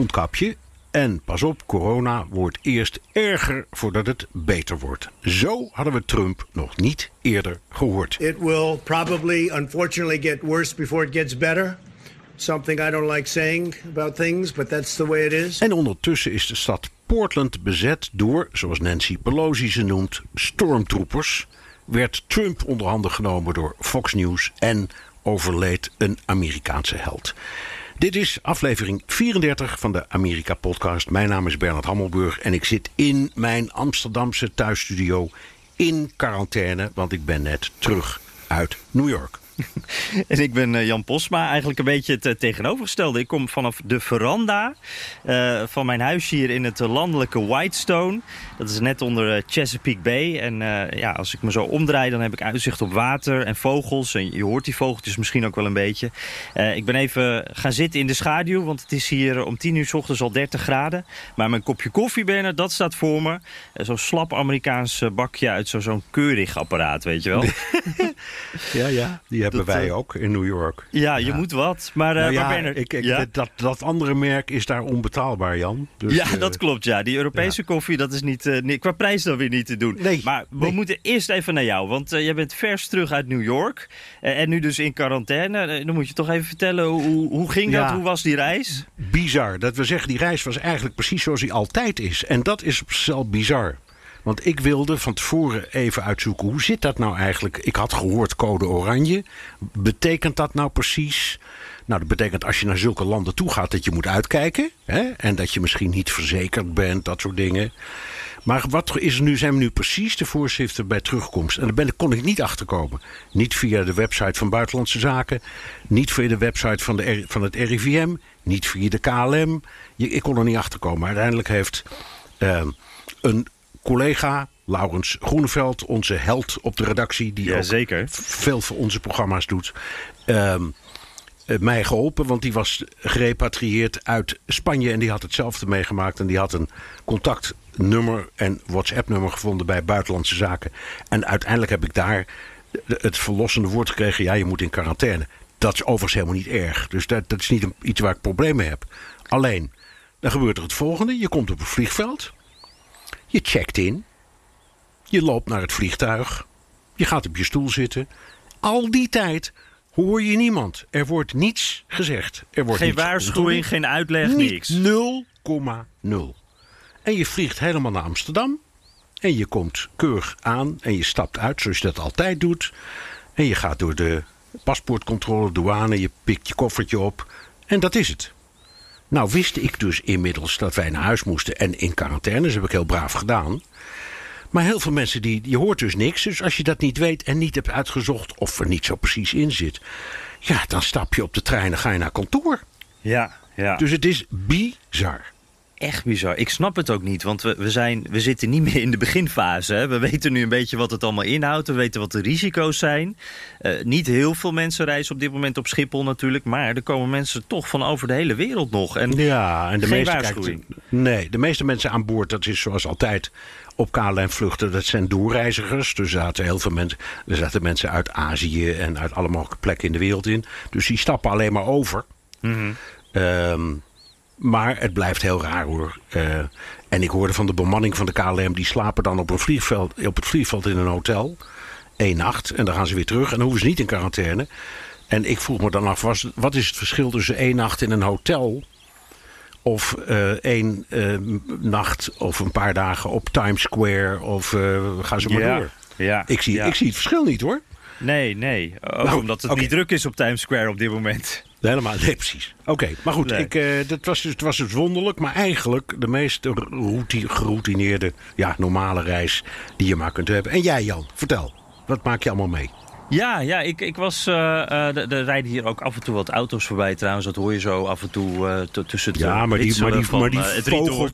Mondkapje en pas op, corona wordt eerst erger voordat het beter wordt. Zo hadden we Trump nog niet eerder gehoord. It will probably, unfortunately, get worse before it gets better. Something I don't like saying about things, but that's the way it is. En ondertussen is de stad Portland bezet door, zoals Nancy Pelosi ze noemt, stormtroopers. Werd Trump onder handen genomen door Fox News en overleed een Amerikaanse held. Dit is aflevering 34 van de Amerika-podcast. Mijn naam is Bernard Hammelburg en ik zit in mijn Amsterdamse thuisstudio in quarantaine, want ik ben net terug uit New York. En ik ben eh, Jan Posma, eigenlijk een beetje het eh, tegenovergestelde. Ik kom vanaf de veranda uh, van mijn huis hier in het landelijke Whitestone. Dat is net onder Chesapeake Bay. En ja, als ik me zo omdraai, dan heb ik uitzicht op water en vogels. En je hoort die vogeltjes misschien ook wel een beetje. Ik ben even gaan zitten in de schaduw, want het is hier om 10 uur s ochtends al 30 graden. Maar mijn kopje koffie, Bernard, dat staat voor me. Zo'n slap Amerikaans bakje uit zo'n keurig apparaat, weet je wel. ja, ja, die hebben dat, wij ook in New York. Ja, je ja. moet wat. Maar, nou ja, maar Bernard, ik, ik, ja? dat, dat andere merk is daar onbetaalbaar, Jan. Dus, ja, dat klopt, ja. Die Europese koffie, dat is niet, qua prijs dan weer niet te doen. Nee, maar we nee. moeten eerst even naar jou, want jij bent vers terug uit New York. en nu dus in quarantaine. dan moet je toch even vertellen, hoe, hoe ging dat? Hoe was die reis? Bizar. Dat we zeggen, die reis was eigenlijk precies zoals die altijd is. En dat is zichzelf bizar. Want ik wilde van tevoren even uitzoeken hoe zit dat nou eigenlijk. Ik had gehoord code oranje. Betekent dat nou precies? Nou, dat betekent als je naar zulke landen toe gaat dat je moet uitkijken. Hè? En dat je misschien niet verzekerd bent, dat soort dingen. Maar wat is nu, zijn we nu precies de voorschriften bij terugkomst? En daar ben, kon ik niet achterkomen. Niet via de website van Buitenlandse Zaken. Niet via de website van, de, van het RIVM. Niet via de KLM. Ik kon er niet achterkomen. Uiteindelijk heeft uh, een collega, Laurens Groeneveld, onze held op de redactie, die ja, ook zeker. veel voor onze programma's doet, um, mij geholpen. Want die was gerepatrieerd uit Spanje en die had hetzelfde meegemaakt. En die had een contactnummer en WhatsApp-nummer gevonden bij Buitenlandse Zaken. En uiteindelijk heb ik daar het verlossende woord gekregen: ja, je moet in quarantaine. Dat is overigens helemaal niet erg. Dus dat, dat is niet een, iets waar ik problemen mee heb. Alleen, dan gebeurt er het volgende: je komt op een vliegveld. Je checkt in. Je loopt naar het vliegtuig. Je gaat op je stoel zitten. Al die tijd hoor je niemand. Er wordt niets gezegd. Er wordt geen niets waarschuwing, geen uitleg, niks. 0,0. En je vliegt helemaal naar Amsterdam. En je komt keurig aan en je stapt uit zoals je dat altijd doet. En je gaat door de paspoortcontrole, douane, je pikt je koffertje op. En dat is het. Nou wist ik dus inmiddels dat wij naar huis moesten en in quarantaine. Dat heb ik heel braaf gedaan. Maar heel veel mensen, die, je hoort dus niks. Dus als je dat niet weet en niet hebt uitgezocht of er niet zo precies in zit... ja, dan stap je op de trein en ga je naar kantoor. Ja, ja. Dus het is bizar. Echt bizar. Ik snap het ook niet, want we, we, zijn, we zitten niet meer in de beginfase. Hè. We weten nu een beetje wat het allemaal inhoudt. We weten wat de risico's zijn. Uh, niet heel veel mensen reizen op dit moment op Schiphol natuurlijk. Maar er komen mensen toch van over de hele wereld nog. En ja, en de meeste. Kijkt, nee, de meeste mensen aan boord, dat is zoals altijd op KLM-vluchten, dat zijn doorreizigers. Dus er zaten heel veel mensen, er zaten mensen uit Azië en uit alle mogelijke plekken in de wereld in. Dus die stappen alleen maar over. Mm -hmm. um, maar het blijft heel raar hoor. Uh, en ik hoorde van de bemanning van de KLM, die slapen dan op, een vliegveld, op het vliegveld in een hotel. Eén nacht. En dan gaan ze weer terug. En dan hoeven ze niet in quarantaine. En ik vroeg me dan af, was, wat is het verschil tussen één nacht in een hotel of uh, één uh, nacht of een paar dagen op Times Square of uh, gaan ze maar ja, door. Ja, ik, zie, ja. ik zie het verschil niet hoor. Nee, nee. Ook Nou, omdat het niet druk is op Times Square op dit moment. Helemaal, nee, precies. Oké, maar goed, Nee. ik, eh, dat was dus, het was dus wonderlijk. Maar eigenlijk de meest routine, geroutineerde, ja, normale reis die je maar kunt hebben. En jij Jan, vertel. Wat maak je allemaal mee? Ja, ja ik, ik was. eh, eh, er er rijden hier ook af en toe wat auto's voorbij trouwens. Dat hoor je zo af en toe eh, t- tussen het Ja, eh, maar die, maar die, van, maar die, eh, het vogel.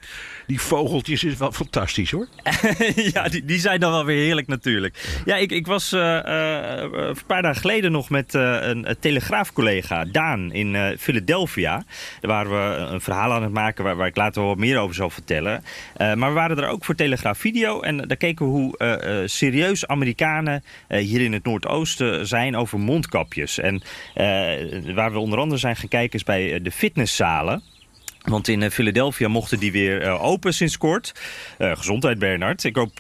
Die vogeltjes is wel fantastisch hoor. ja, die, die zijn dan wel weer heerlijk natuurlijk. Ja, ik, ik was eh, eh, een paar dagen geleden nog met eh, een, telegraafcollega, Daan, in Philadelphia. Daar waren we een verhaal aan het maken waar, waar ik later wel wat meer over zal vertellen. Maar we waren er ook voor Telegraaf Video en daar keken we hoe serieus Amerikanen hier in het Noordoosten zijn over mondkapjes. En waar we onder andere zijn gaan kijken is bij de fitnesszalen. Want in eh, Philadelphia mochten die weer eh, open sinds kort. Eh, gezondheid, Bernard. Ik hoop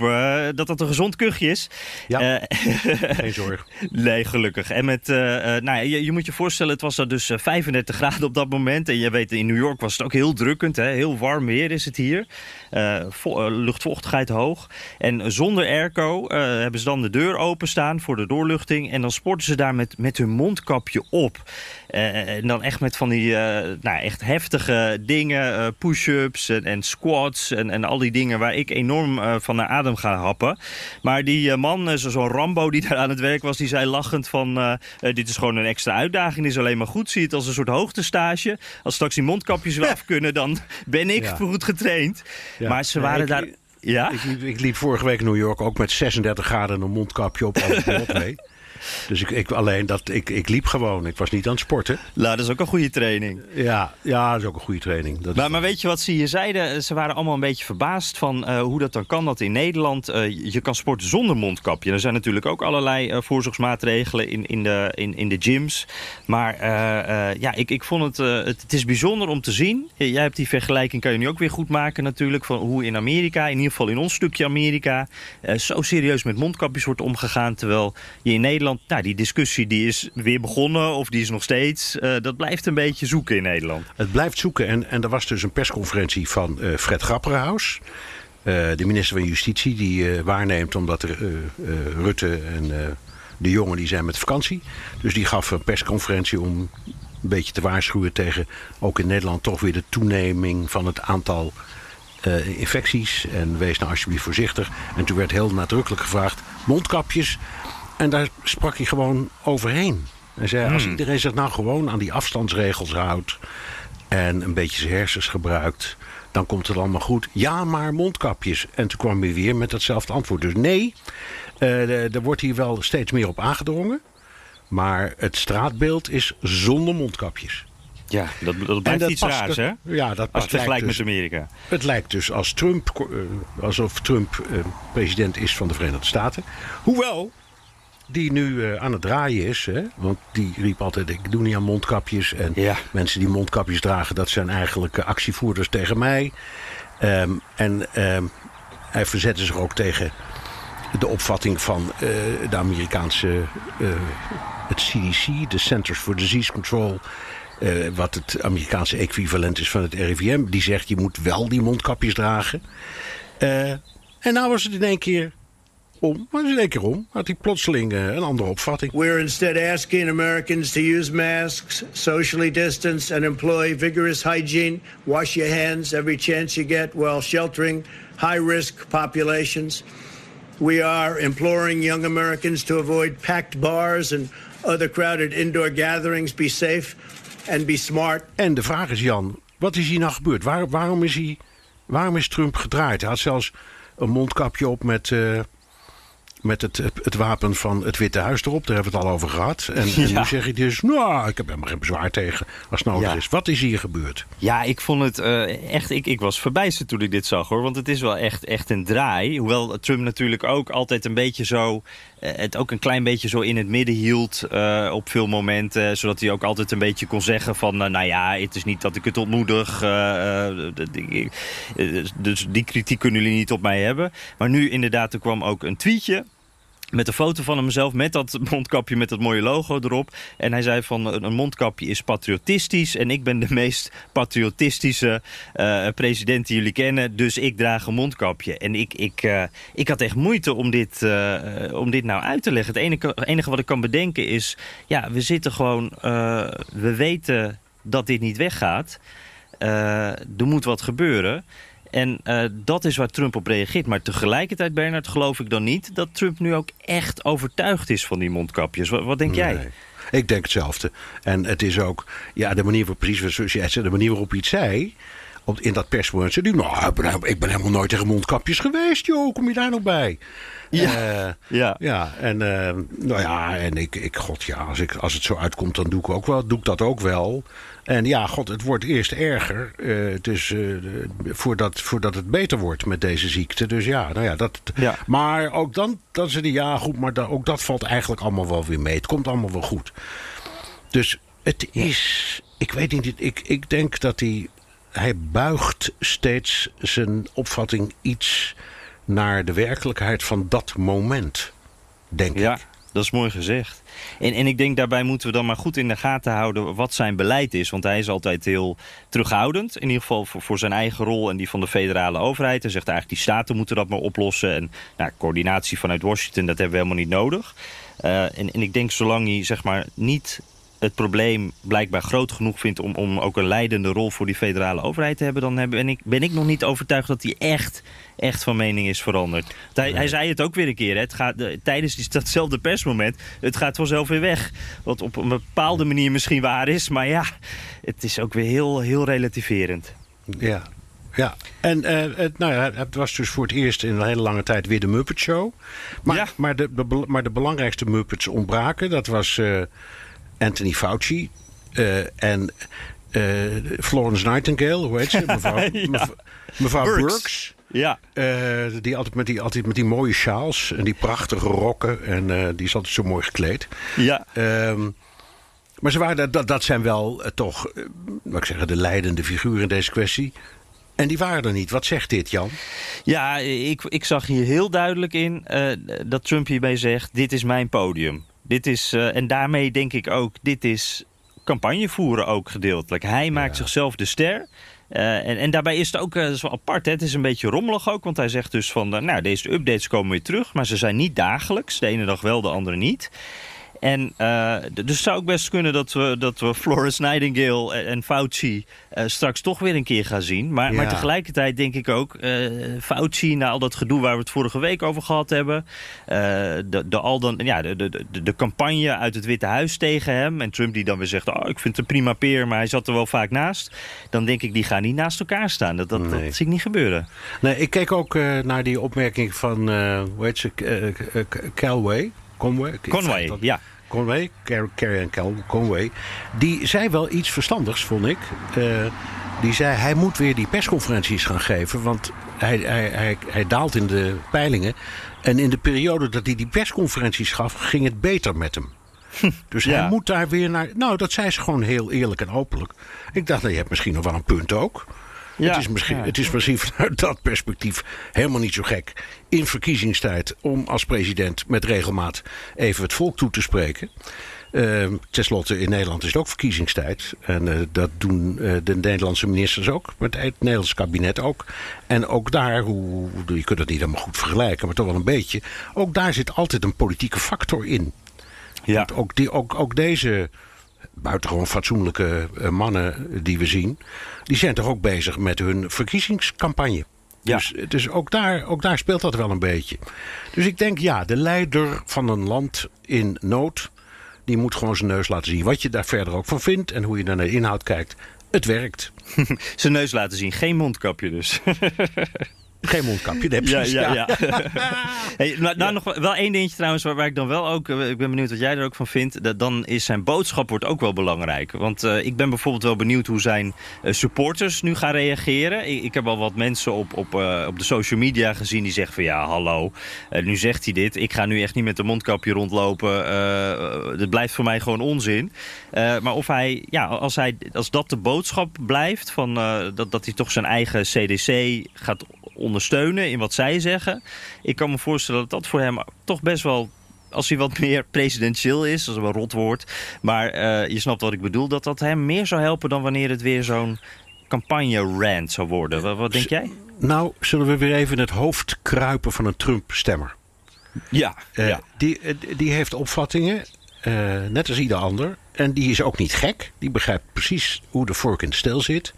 dat dat een gezond kuchje is. Ja. Geen zorg. nee, gelukkig. En met, nou, ja, je, je moet je voorstellen, het was er dus eh, 35 graden op dat moment. En je weet, in New York was het ook heel drukkend. Hè? Heel warm weer is het hier. Vo- luchtvochtigheid hoog. En zonder airco hebben ze dan de deur openstaan voor de doorluchting. En dan sporten ze daar met, met hun mondkapje op. En dan echt met van die nou, echt heftige dingen. Eh, push-ups en, en squats en, en al die dingen waar ik enorm eh, van naar adem ga happen. Maar die eh, man, zo- zo'n Rambo die daar aan het werk was, die zei lachend van... dit is gewoon een extra uitdaging, dit is alleen maar goed. Zie het als een soort hoogtestage. Als straks die mondkapjes weer af kunnen, dan ben ik Ja. goed getraind. Ja. Maar ze waren ik- daar... Ja? Ik liep, ik liep vorige week in New York ook met 36 graden en een mondkapje op. dus ik, ik, alleen dat, ik, ik liep gewoon. Ik was niet aan het sporten. Nou, dat is ook een goede training. Ja, ja dat is ook een goede training. Dat Maar, maar weet je wat ze hier zeiden? Ze waren allemaal een beetje verbaasd van eh, hoe dat dan kan dat in Nederland eh, je kan sporten zonder mondkapje. Er zijn natuurlijk ook allerlei eh, voorzorgsmaatregelen in, in, de, in, in de gyms. Maar ja, ik, ik vond het, het, het is bijzonder om te zien. Jij hebt die vergelijking, kan je nu ook weer goed maken natuurlijk, van hoe in Amerika, in ieder geval in ons stukje Amerika, zo serieus met mondkapjes wordt omgegaan. Terwijl je in Nederland, nou die discussie die is weer begonnen of die is nog steeds, eh, dat blijft een beetje zoeken in Nederland. Het blijft zoeken. En, en er was dus een persconferentie van eh, Fred Grapperhaus. eh, de minister van Justitie, die waarneemt omdat er, Rutte en de jongen die zijn met vakantie. Dus die gaf een persconferentie om een beetje te waarschuwen tegen ook in Nederland toch weer de toeneming van het aantal infecties. En wees nou alsjeblieft voorzichtig. En toen werd heel nadrukkelijk gevraagd: mondkapjes. En daar sprak hij gewoon overheen. Hij zei: als iedereen zich nou gewoon aan die afstandsregels houdt. en een beetje zijn hersens gebruikt. dan komt het allemaal goed. Ja, maar mondkapjes. En toen kwam hij weer met datzelfde antwoord. Dus nee, eh, er wordt hier wel steeds meer op aangedrongen. Maar het straatbeeld is zonder mondkapjes. Ja, dat, dat blijft dat iets past- raars, hè? Ja, dat Als je vergelijkt lijkt met dus- Amerika. het lijkt dus als Trump, eh, alsof Trump eh, president is van de Verenigde Staten. Hoewel die nu eh, aan het draaien is. Hè? Want die riep altijd, ik doe niet aan mondkapjes. En Ja. mensen die mondkapjes dragen, dat zijn eigenlijk eh, actievoerders tegen mij. Ehm, en ehm, hij verzette zich ook tegen de opvatting van eh, de Amerikaanse, het CDC, de Centers for Disease Control. wat het Amerikaanse equivalent is van het RIVM. Die zegt je moet wel die mondkapjes dragen. En nou was het in één keer om. Het in één keer om. Had hij plotseling eh, een andere opvatting. We're instead asking Americans to use masks, socially distance, and employ vigorous hygiene. Wash your hands every chance you get while sheltering high risk populations. We are imploring young Americans to avoid packed bars and other crowded indoor gatherings. Be safe and be smart. En de vraag is, Jan, wat is hier nou gebeurd? Waar, waarom, is hij, waarom is Trump gedraaid? Hij had zelfs een mondkapje op met, eh, met het, het wapen van het Witte Huis erop. Daar hebben we het al over gehad. En, en nu zeg je dus, nou, ik heb helemaal geen bezwaar tegen als het nodig Ja. is. Wat is hier gebeurd? Ja, ik vond het eh, echt. Ik, ik was verbijsterd toen ik dit zag hoor. Want het is wel echt, echt een draai. Hoewel Trump natuurlijk ook altijd een beetje zo. Eh, het ook een klein beetje zo in het midden hield. eh, op veel momenten. Zodat hij ook altijd een beetje kon zeggen: van. eh, nou ja, het is niet dat ik het ontmoedig. dus die kritiek kunnen jullie niet op mij hebben. Maar nu inderdaad, er kwam ook een tweetje. Met een foto van hemzelf met dat mondkapje met dat mooie logo erop. En hij zei van een mondkapje is patriotistisch. En ik ben de meest patriotistische uh, president die jullie kennen. Dus ik draag een mondkapje. En ik, ik, uh, ik had echt moeite om dit, uh, om dit nou uit te leggen. Het enige, enige wat ik kan bedenken is... Ja, we zitten gewoon... we weten dat dit niet weggaat. er moet wat gebeuren. En uh, dat is waar Trump op reageert. Maar tegelijkertijd, Bernard, geloof ik dan niet... dat Trump nu ook echt overtuigd is van die mondkapjes. Wat, wat denk nee. jij? Ik denk hetzelfde. En het is ook, ja, de manier waarop, precies zoals jij zei, de manier waarop hij het zei op, in dat perswoord. Ze die, nou, ik ben, ik ben, helemaal nooit tegen mondkapjes geweest, joh. Kom je daar nog bij? Ja. Uh, ja. ja. En, uh, nou ja, en ik, ik, god ja, als, ik, als het zo uitkomt, dan doe ik, ook wel, doe ik dat ook wel. En ja, god, het wordt eerst erger. Uh, dus voordat, voordat het beter wordt met deze ziekte. Dus ja, nou ja, dat. Ja. Maar ook dan, dan ze die, ja, goed, maar da, ook dat valt eigenlijk allemaal wel weer mee. Het komt allemaal wel goed. Dus het is. Ik weet niet, ik, ik denk dat hij hij buigt steeds zijn opvatting iets naar de werkelijkheid van dat moment, denk ja, ik. Dat is mooi gezegd. En, en ik denk daarbij moeten we dan maar goed in de gaten houden wat zijn beleid is. Want hij is altijd heel terughoudend. In ieder geval voor, voor zijn eigen rol en die van de federale overheid. Hij zegt eigenlijk die staten moeten dat maar oplossen. En nou, coördinatie vanuit Washington, dat hebben we helemaal niet nodig. Uh, en, en ik denk zolang hij zeg maar niet het probleem blijkbaar groot genoeg vindt... om, om ook een leidende rol voor die federale overheid te hebben... dan ben ik, ben ik nog niet overtuigd dat hij echt, echt van mening is veranderd. Hij, hij zei het ook weer een keer, hè. Het gaat, de, tijdens die, datzelfde persmoment... het gaat vanzelf weer weg. Wat op een bepaalde manier misschien waar is. Maar ja, het is ook weer heel, heel relativerend. Ja, ja, en uh, het, nou ja, het was dus voor het eerst in een hele lange tijd weer de Muppet Show. Maar, Ja. maar, de, de- maar de belangrijkste Muppets ontbraken. Dat was eh, Anthony Fauci eh, en eh, Florence Nightingale, hoe heet ze? Mevrouw, Ja. mev- mevrouw Burks. Burks. Ja, Eh, die, altijd met die, altijd met die mooie sjaals en die prachtige rokken. En die is altijd zo mooi gekleed. ja. Ehm, maar ze waren, dat, dat zijn wel toch, wat ik zeggen, de leidende figuren in deze kwestie. En die waren er niet. Wat zegt dit, Jan? Ja, ik, ik zag hier heel duidelijk in dat Trump hierbij zegt: dit is mijn podium. Dit is, eh, en daarmee denk ik ook, dit is campagne voeren ook gedeeltelijk. Hij maakt zichzelf de ster. Eh, en, en daarbij is het ook is wel apart. Hè? Het is een beetje rommelig ook. Want hij zegt dus van, nou deze updates komen weer terug. Maar ze zijn niet dagelijks. De ene dag wel, de andere niet. En eh, dus zou ook best kunnen dat we, dat we Florence Nightingale en, en Fauci eh, straks toch weer een keer gaan zien. Maar, maar tegelijkertijd denk ik ook, eh, Fauci, na al dat gedoe waar we het vorige week over gehad hebben. eh, de, de, al dan, ja, de, de, de, de campagne uit het Witte Huis tegen hem. En Trump die dan weer zegt, oh, ik vind het een prima peer, maar hij zat er wel vaak naast. Dan denk ik, die gaan niet naast elkaar staan. Dat, dat, Nee. dat zie ik niet gebeuren. Nee, ik keek ook eh, naar die opmerking van, eh hoe heet ze, eh, eh, Calway? Conway? Conway, ja. Conway, Car- Carrie en Cal, Conway. Die zei wel iets verstandigs, vond ik. Eh, die zei, hij moet weer die persconferenties gaan geven. Want hij, hij, hij, hij daalt in de peilingen. En in de periode dat hij die persconferenties gaf, ging het beter met hem. Dus Ja. hij moet daar weer naar... Nou, dat zei ze gewoon heel eerlijk en openlijk. Ik dacht, nou, je hebt misschien nog wel een punt ook. Ja, het, is misschien, ja. het is misschien vanuit dat perspectief helemaal niet zo gek. In verkiezingstijd om als president met regelmaat even het volk toe te spreken. Uh, Ten slotte, in Nederland is het ook verkiezingstijd. En uh, dat doen uh, de Nederlandse ministers ook. Maar het Nederlandse kabinet ook. En ook daar, hoe, je kunt het niet helemaal goed vergelijken, maar toch wel een beetje. Ook daar zit altijd een politieke factor in. Ja. Want ook, die, ook, ook deze buitengewoon fatsoenlijke uh, mannen die we zien, die zijn toch ook bezig met hun verkiezingscampagne. Ja. Dus, dus ook, daar, ook daar speelt dat wel een beetje. Dus ik denk, ja, de leider van een land in nood, die moet gewoon zijn neus laten zien. Wat je daar verder ook van vindt en hoe je naar de inhoud kijkt, het werkt. Zijn neus laten zien, geen mondkapje dus. Geen mondkapje, dat heb je Ja, ja, ja. hey, nou, nou nog wel één dingetje trouwens, waar, waar ik dan wel ook... eh, Ik ben benieuwd wat jij er ook van vindt. Dat dan is zijn boodschap wordt ook wel belangrijk. Want uh, ik ben bijvoorbeeld wel benieuwd hoe zijn uh, supporters nu gaan reageren. Ik, ik heb al wat mensen op, op, uh, op de social media gezien die zeggen van... Ja, hallo, nu zegt hij dit. Ik ga nu echt niet met een mondkapje rondlopen. dat blijft voor mij gewoon onzin. maar of hij, ja, als, hij, als dat de boodschap blijft... Van, dat, dat hij toch zijn eigen CDC gaat ondersteunen in wat zij zeggen. Ik kan me voorstellen dat dat voor hem toch best wel als hij wat meer presidentieel is, dat is wel een rot woord. Maar eh, je snapt wat ik bedoel, dat dat hem meer zou helpen dan wanneer het weer zo'n campagne-rant zou worden. Wat, wat, denk jij? Nou, zullen we weer even in het hoofd kruipen van een Trump-stemmer. Ja, uh, ja. Die, die heeft opvattingen, net als ieder ander. En die is ook niet gek. Die begrijpt precies hoe de vork in de steel zit.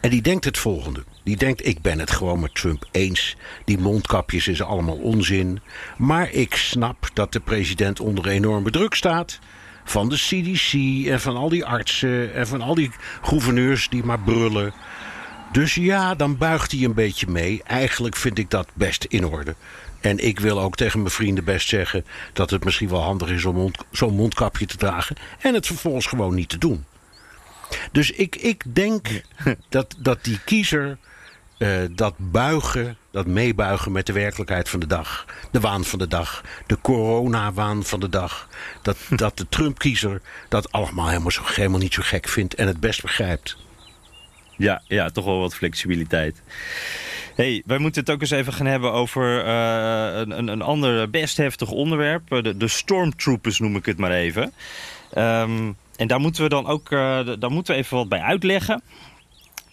En die denkt het volgende. Die denkt, ik ben het gewoon met Trump eens. Die mondkapjes is allemaal onzin. Maar ik snap dat de president onder enorme druk staat. Van de CDC en van al die artsen en van al die gouverneurs die maar brullen. Dus ja, dan buigt hij een beetje mee. Eigenlijk vind ik dat best in orde. En ik wil ook tegen mijn vrienden best zeggen dat het misschien wel handig is om mond, zo'n mondkapje te dragen. En het vervolgens gewoon niet te doen. Dus ik, ik denk dat, dat die kiezer uh, dat buigen, dat meebuigen met de werkelijkheid van de dag. De waan van de dag. De corona-waan van de dag. Dat, dat de Trump-kiezer dat allemaal helemaal, zo, helemaal niet zo gek vindt en het best begrijpt. Ja, ja, toch wel wat flexibiliteit. Hey, wij moeten het ook eens even gaan hebben over uh, een, een ander best heftig onderwerp. De, de stormtroopers noem ik het maar even. Um, en daar moeten we dan ook uh, daar moeten we even wat bij uitleggen.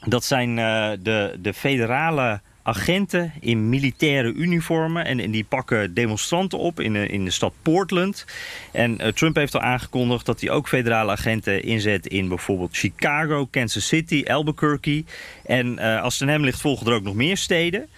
Dat zijn de, de federale agenten in militaire uniformen. En, en die pakken demonstranten op in de, in de stad Portland. En uh, Trump heeft al aangekondigd dat hij ook federale agenten inzet in bijvoorbeeld Chicago, Kansas City, Albuquerque. En uh, als het aan hem ligt volgen er ook nog meer steden.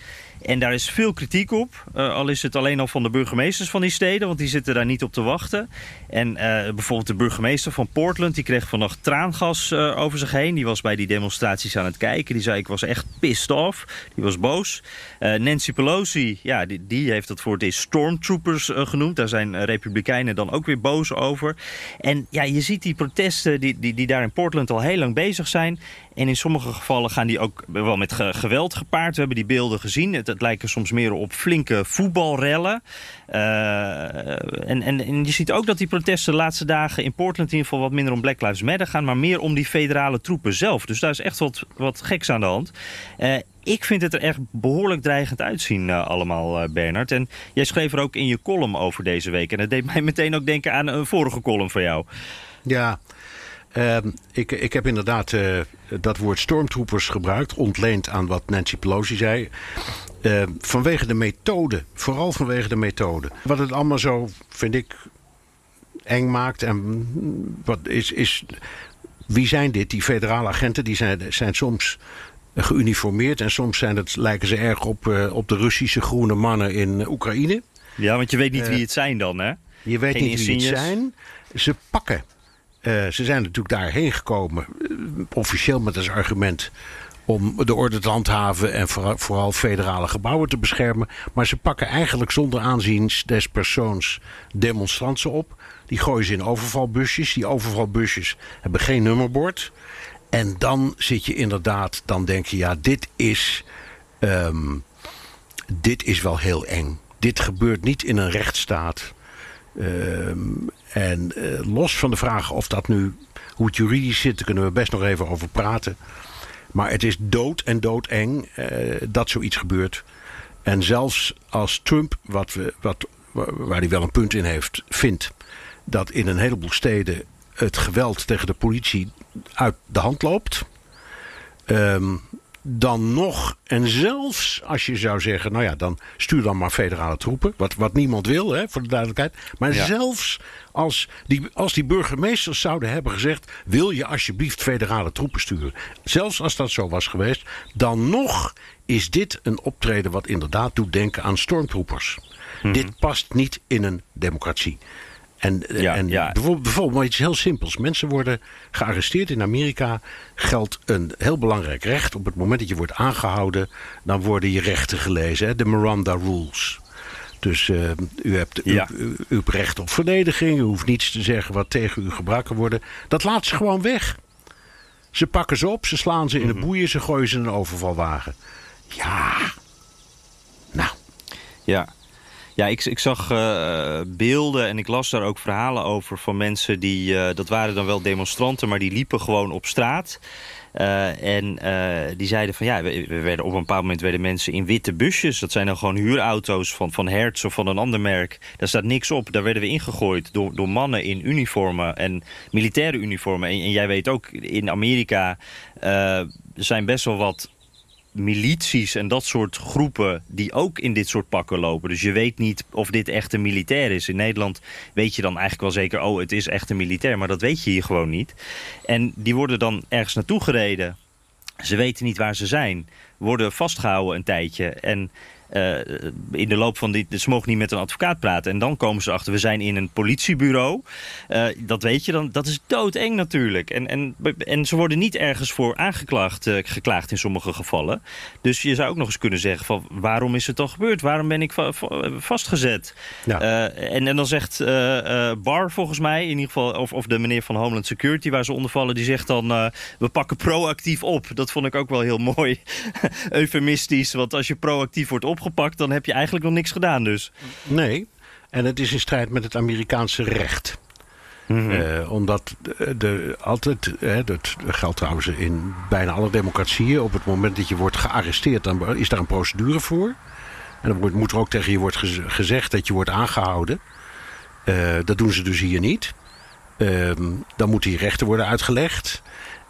En daar is veel kritiek op. Uh, al is het alleen al van de burgemeesters van die steden, want die zitten daar niet op te wachten. En uh, bijvoorbeeld de burgemeester van Portland, die kreeg vannacht traangas uh, over zich heen. Die was bij die demonstraties aan het kijken. Die zei, ik was echt pissed off. Die was boos. Nancy Pelosi, ja, die, die, heeft het voor het stormtroopers genoemd. Daar zijn republikeinen dan ook weer boos over. En ja, je ziet die protesten die, die, die daar in Portland al heel lang bezig zijn. En in sommige gevallen gaan die ook wel met geweld gepaard. We hebben die beelden gezien. Het, lijken soms meer op flinke voetbalrellen. Uh, en, en, je ziet ook dat die protesten de laatste dagen in Portland in ieder geval wat minder om Black Lives Matter gaan, maar meer om die federale troepen zelf. Dus daar is echt wat, wat geks aan de hand. Uh, ik vind het er echt behoorlijk dreigend uitzien uh, allemaal, Bernard. En jij schreef er ook in je column over deze week. En dat deed mij meteen ook denken aan een vorige column van jou. Ja, uh, ik, ik heb inderdaad uh, dat woord stormtroopers gebruikt, ontleend aan wat Nancy Pelosi zei. Uh, vanwege de methode, vooral vanwege de methode. Wat het allemaal zo, vind ik, eng maakt. En wat is, is. Wie zijn dit? Die federale agenten die zijn, zijn soms geuniformeerd en soms zijn het, lijken ze erg op, uh, op de Russische groene mannen in Oekraïne. Ja, want je weet niet wie het zijn dan, hè? Je weet Geen niet wie het zijn. Ze pakken uh, ze zijn natuurlijk daarheen gekomen, uh, officieel met als argument om de orde te handhaven en voor, vooral federale gebouwen te beschermen. Maar ze pakken eigenlijk zonder aanzien des persoons demonstranten op. Die gooien ze in overvalbusjes. Die overvalbusjes hebben geen nummerbord. En dan zit je inderdaad, dan denk je, ja, dit is, um, dit is wel heel eng. Dit gebeurt niet in een rechtsstaat. Um, en uh, los van de vraag of dat nu, hoe het juridisch zit, daar kunnen we best nog even over praten. Maar het is dood en doodeng uh, dat zoiets gebeurt. En zelfs als Trump, wat we, wat, waar hij wel een punt in heeft, vindt dat in een heleboel steden het geweld tegen de politie uit de hand loopt. Um, dan nog, en zelfs als je zou zeggen, nou ja, dan stuur dan maar federale troepen. Wat, wat niemand wil, hè, voor de duidelijkheid. Maar ja. zelfs als die, als die burgemeesters zouden hebben gezegd: wil je alsjeblieft federale troepen sturen? Zelfs als dat zo was geweest, dan nog is dit een optreden wat inderdaad doet denken aan stormtroopers. Mm-hmm. Dit past niet in een democratie. En, ja, en ja. bijvoorbeeld, bijvoorbeeld iets heel simpels. Mensen worden gearresteerd in Amerika. Geldt een heel belangrijk recht. Op het moment dat je wordt aangehouden, dan worden je rechten gelezen. Hè? De Miranda Rules. Dus uh, u, hebt, ja. u, u, u, hebt recht op verdediging. U hoeft niets te zeggen wat tegen u gebruikt kan worden. Dat laat ze gewoon weg. Ze pakken ze op, ze slaan ze in de boeien, ze gooien ze in een overvalwagen. Ja. Nou. Ja. Ja, ik, ik zag uh, beelden en ik las daar ook verhalen over van mensen die... Uh, dat waren dan wel demonstranten, maar die liepen gewoon op straat. en die zeiden van ja, we, werden op een bepaald moment werden mensen in witte busjes. Dat zijn dan gewoon huurauto's van, van Hertz of van een ander merk. Daar staat niks op. Daar werden we ingegooid door, door mannen in uniformen en militaire uniformen. En, en jij weet ook, in Amerika zijn best wel wat milities en dat soort groepen die ook in dit soort pakken lopen. Dus je weet niet of dit echt een militair is. In Nederland weet je dan eigenlijk wel zeker... oh, het is echt een militair, maar dat weet je hier gewoon niet. En die worden dan ergens naartoe gereden. Ze weten niet waar ze zijn. Worden vastgehouden een tijdje. En uh, in de loop van die... Ze mogen niet met een advocaat praten. En dan komen ze achter, we zijn in een politiebureau. Uh, dat weet je dan, dat is doodeng natuurlijk. En, en, en ze worden niet ergens voor aangeklaagd uh, geklaagd in sommige gevallen. Dus je zou ook nog eens kunnen zeggen van... waarom is het dan gebeurd? Waarom ben ik va vastgezet? Ja. en, en dan zegt Bar volgens mij, in ieder geval... Of, of de meneer van Homeland Security waar ze onder vallen... die zegt dan, we pakken proactief op. Dat vond ik ook wel heel mooi. Eufemistisch, want als je proactief wordt op opgepakt, dan heb je eigenlijk nog niks gedaan dus. Nee, en het is in strijd met het Amerikaanse recht. Mm omdat de, altijd, hè, dat geldt trouwens in bijna alle democratieën... op het moment dat je wordt gearresteerd, dan is daar een procedure voor. En dan wordt, moet er ook tegen je wordt gezegd dat je wordt aangehouden. Uh, dat doen ze dus hier niet. Uh, dan moeten die rechten worden uitgelegd.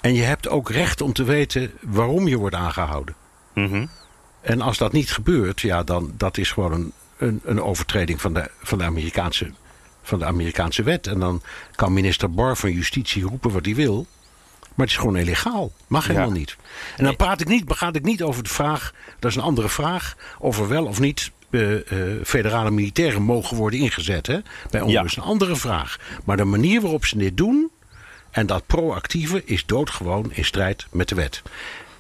En je hebt ook recht om te weten waarom je wordt aangehouden. Mm en als dat niet gebeurt, ja, dan dat is gewoon een, een, een overtreding van de, van, de Amerikaanse, van de Amerikaanse wet. En dan kan minister Barr van Justitie roepen wat hij wil. Maar het is gewoon illegaal. Mag helemaal niet. En dan praat ik niet, gaat ik niet over de vraag, dat is een andere vraag, of er wel of niet uh, uh, federale militairen mogen worden ingezet. Hè? Bij ons is een andere vraag. Maar de manier waarop ze dit doen, en dat proactieve, is doodgewoon in strijd met de wet.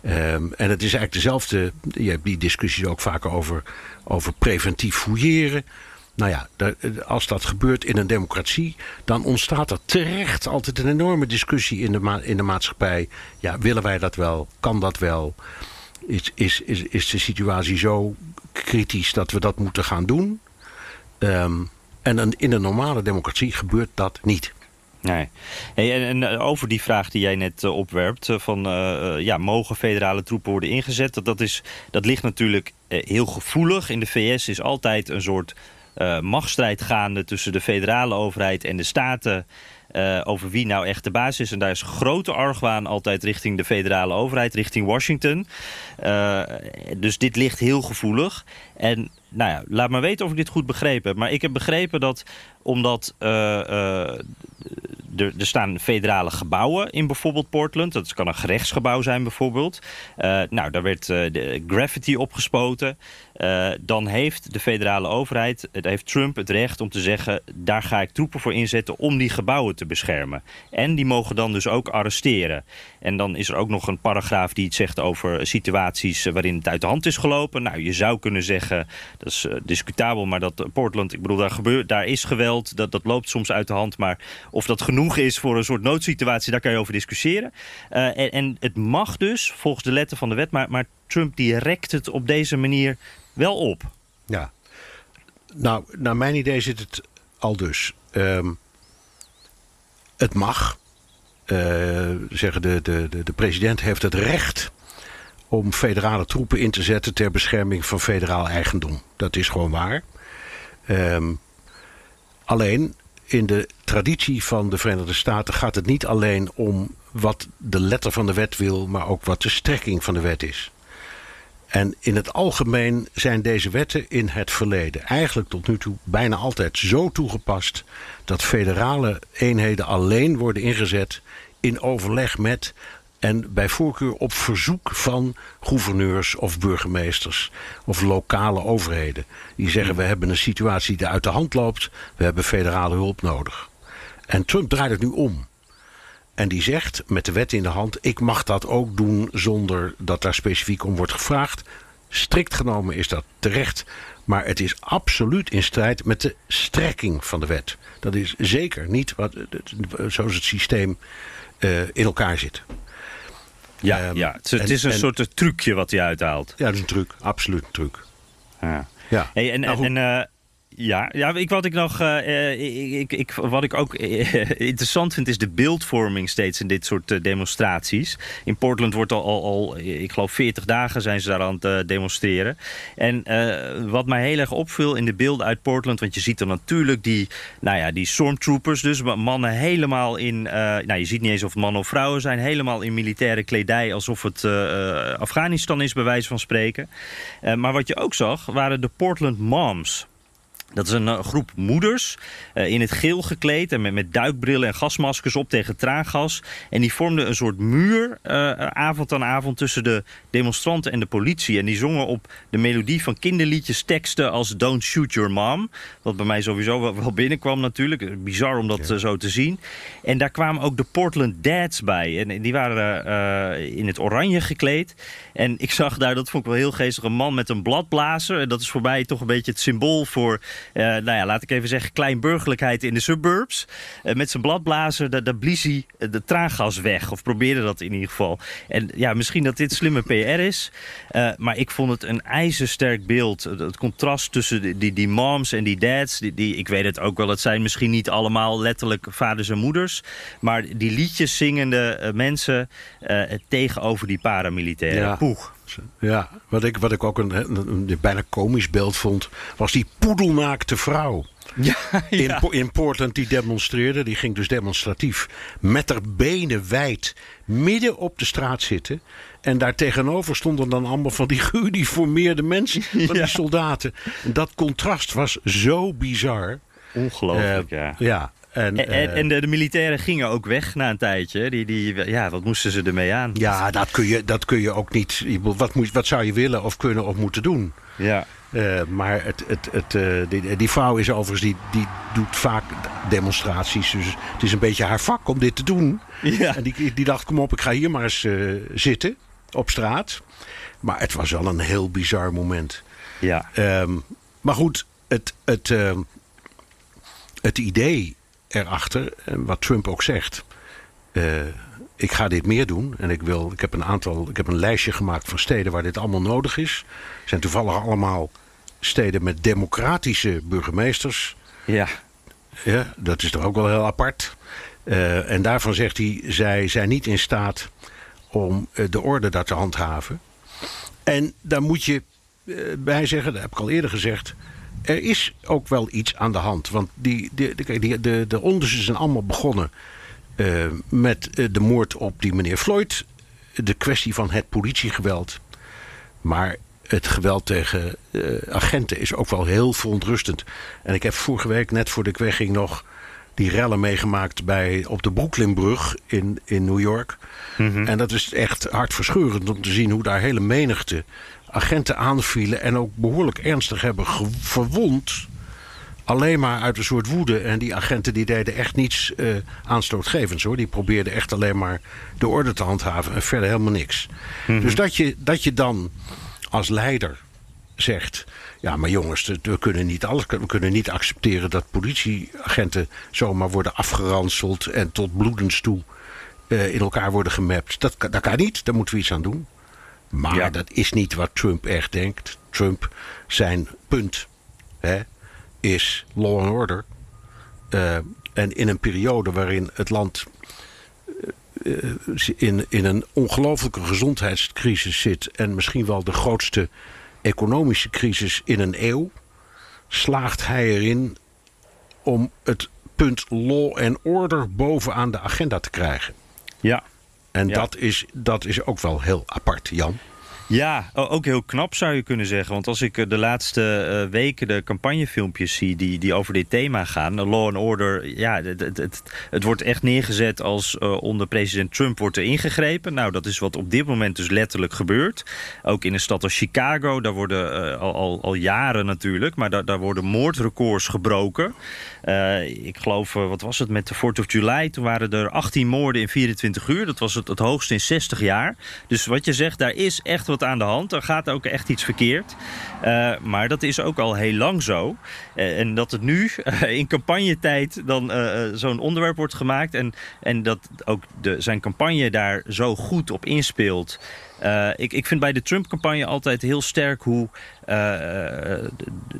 Um, en het is eigenlijk dezelfde. Je hebt die discussies ook vaker over, over preventief fouilleren. Nou ja, als dat gebeurt in een democratie, dan ontstaat er terecht altijd een enorme discussie in de, ma in de maatschappij. Ja, willen wij dat wel? Kan dat wel? Is, is, is, is de situatie zo kritisch dat we dat moeten gaan doen? Um, en in een normale democratie gebeurt dat niet. Nee. En, eh, over die vraag die jij net uh, opwerpt, uh, van ja, mogen federale troepen worden ingezet? Dat, dat, is, dat ligt natuurlijk heel gevoelig. In de VS is altijd een soort machtsstrijd gaande tussen de federale overheid en de staten. Over wie nou echt de basis is. En daar is grote argwaan altijd richting de federale overheid, richting Washington. dus dit ligt heel gevoelig. En nou ja, laat me weten of ik dit goed begrepen heb. Maar ik heb begrepen dat omdat er, er, staan federale gebouwen in bijvoorbeeld Portland. Dat kan een gerechtsgebouw zijn bijvoorbeeld. Nou, daar werd uh, graffiti opgespoten. Uh, dan heeft de federale overheid, het heeft Trump het recht om te zeggen... daar ga ik troepen voor inzetten om die gebouwen te beschermen. En die mogen dan dus ook arresteren. En dan is er ook nog een paragraaf die iets zegt over situaties waarin het uit de hand is gelopen. Nou, je zou kunnen zeggen, dat is discutabel, maar dat Portland, ik bedoel, daar, gebeurt, daar is geweld, dat, dat loopt soms uit de hand. Maar of dat genoeg is voor een soort noodsituatie, daar kan je over discussiëren. Uh, en, en, het mag dus, volgens de letter van de wet, maar, maar Trump die rekt het op deze manier wel op. Ja, nou, naar mijn idee zit het al dus. Um, het mag. Uh, zeggen de, de, de, de president heeft het recht om federale troepen in te zetten ter bescherming van federaal eigendom. Dat is gewoon waar. Um, alleen in de traditie van de Verenigde Staten gaat het niet alleen om wat de letter van de wet wil, maar ook wat de strekking van de wet is. En in het algemeen zijn deze wetten in het verleden eigenlijk tot nu toe bijna altijd zo toegepast dat federale eenheden alleen worden ingezet in overleg met en bij voorkeur op verzoek van gouverneurs of burgemeesters of lokale overheden. Die zeggen we hebben een situatie die uit de hand loopt, we hebben federale hulp nodig. En Trump draait het nu om. En die zegt met de wet in de hand: ik mag dat ook doen zonder dat daar specifiek om wordt gevraagd. Strikt genomen is dat terecht, maar het is absoluut in strijd met de strekking van de wet. Dat is zeker niet wat, zoals het systeem uh, in elkaar zit. Ja, um, ja. Het, is een soort trucje wat hij uithaalt. Ja, dat is een truc. Absoluut een truc. Ja. ja. Hey, en, nou, en, Ja, ja ik, wat ik nog uh, ik, ik, wat ik ook interessant vind, is de beeldvorming steeds in dit soort demonstraties. In Portland wordt al, al, al, ik geloof, 40 dagen zijn ze daar aan het demonstreren. En wat mij heel erg opviel in de beelden uit Portland, want je ziet er natuurlijk die, nou ja, die stormtroopers, dus mannen helemaal in, nou je ziet niet eens of mannen of vrouwen zijn, helemaal in militaire kledij, alsof het Afghanistan is, bij wijze van spreken. maar wat je ook zag, waren de Portland Moms. Dat is een eh, groep moeders uh, in het geel gekleed en met, met, duikbrillen en gasmaskers op tegen traangas. En die vormden een soort muur uh, avond aan avond tussen de demonstranten en de politie. En die zongen op de melodie van kinderliedjes teksten als Don't Shoot Your Mom. Wat bij mij sowieso wel, wel binnenkwam natuurlijk. Bizar om dat zo te zien. En daar kwamen ook de Portland Dads bij. En die waren in het oranje gekleed. En ik zag daar, dat vond ik wel heel geestig, een man met een bladblazer. En dat is voor mij toch een beetje het symbool voor nou ja, laat ik even zeggen, kleinburgerlijkheid in de suburbs. Uh, met zijn bladblazer, daar, daar blies hij de traangas weg. Of probeerde dat in ieder geval. En ja, misschien dat dit slimme PR is. Maar ik vond het een ijzersterk beeld. Het contrast tussen die, die, die moms en die dads. Die, die, ik weet het ook wel, het zijn misschien niet allemaal letterlijk vaders en moeders. Maar die liedjes zingende mensen tegenover die paramilitairen. Ja. Poeg. Ja, wat ik, wat ik ook een, een, bijna komisch beeld vond, was die poedelnaakte vrouw. Ja, ja. In, in Portland die demonstreerde, die ging dus demonstratief met haar benen wijd midden op de straat zitten. En daar tegenover stonden dan allemaal van die geuniformeerde mensen, van die soldaten. En dat contrast was zo bizar. Ongelooflijk, uh, ja. Ja, en, en, eh, en, de, de, militairen gingen ook weg na een tijdje. Die, die, ja, wat moesten ze ermee aan? Ja, dat kun je, dat kun je ook niet. Wat, moet, wat zou je willen of kunnen of moeten doen? Ja. Uh, maar het, het, het, uh, die, die, vrouw is overigens, die, die doet vaak demonstraties. Dus het is een beetje haar vak om dit te doen. Ja. En die, die dacht, kom op, ik ga hier maar eens uh, zitten op straat. Maar het was wel een heel bizar moment. Ja. Um, maar goed, het, het, uh, het idee erachter, en wat Trump ook zegt. Uh, ik ga dit meer doen. En ik, wil, ik, heb een aantal, ik heb een lijstje gemaakt van steden waar dit allemaal nodig is. Het zijn toevallig allemaal steden met democratische burgemeesters. Ja. Ja, dat is toch ook wel heel apart. Uh, en daarvan zegt hij, zij zijn niet in staat om de orde daar te handhaven. En daar moet je bij zeggen, dat heb ik al eerder gezegd er is ook wel iets aan de hand. Want die, de, de, de, de onderzoeken zijn allemaal begonnen uh, met uh, de moord op die meneer Floyd. De kwestie van het politiegeweld. Maar het geweld tegen uh, agenten is ook wel heel verontrustend. En ik heb vorige week, net voor de wegging, nog die rellen meegemaakt bij, op de Brooklynbrug in, in New York. Mm -hmm. En dat is echt hartverscheurend om te zien hoe daar hele menigte agenten aanvielen en ook behoorlijk ernstig hebben verwond. Alleen maar uit een soort woede. En die agenten die deden echt niets uh, aanstootgevends hoor. Die probeerden echt alleen maar de orde te handhaven en verder helemaal niks. Mm -hmm. Dus dat je, dat je dan als leider zegt. Ja, maar jongens, we kunnen niet alles. We kunnen niet accepteren dat politieagenten zomaar worden afgeranseld en tot bloedens toe uh, in elkaar worden gemapt. Dat, dat kan niet, daar moeten we iets aan doen. Maar ja. dat is niet wat Trump echt denkt. Trump, zijn punt hè, is law and order. Uh, en in een periode waarin het land uh, in, in een ongelofelijke gezondheidscrisis zit... en misschien wel de grootste economische crisis in een eeuw... slaagt hij erin om het punt law and order bovenaan de agenda te krijgen. Ja, en ja. dat, is, dat is ook wel heel apart, Jan. Ja, ook heel knap zou je kunnen zeggen. Want als ik eh, de laatste uh, weken de campagnefilmpjes zie die, die over dit thema gaan, law and order, ja, het, het, wordt echt neergezet als onder president Trump wordt er ingegrepen. Nou, dat is wat op dit moment dus letterlijk gebeurt. Ook in een stad als Chicago, daar worden al, al, al, jaren natuurlijk, maar daar, daar worden moordrecords gebroken. Ik geloof, wat was het met de 4th of July? Toen waren er 18 moorden in 24 uur. Dat was het, het hoogste in 60 jaar. Dus wat je zegt, daar is echt wat aan de hand. Er gaat ook echt iets verkeerd. Uh, maar dat is ook al heel lang zo. En dat het nu in campagnetijd dan zo'n onderwerp wordt gemaakt. En, en dat ook de, zijn campagne daar zo goed op inspeelt. Uh, ik, ik vind bij de Trump-campagne altijd heel sterk hoe uh, de,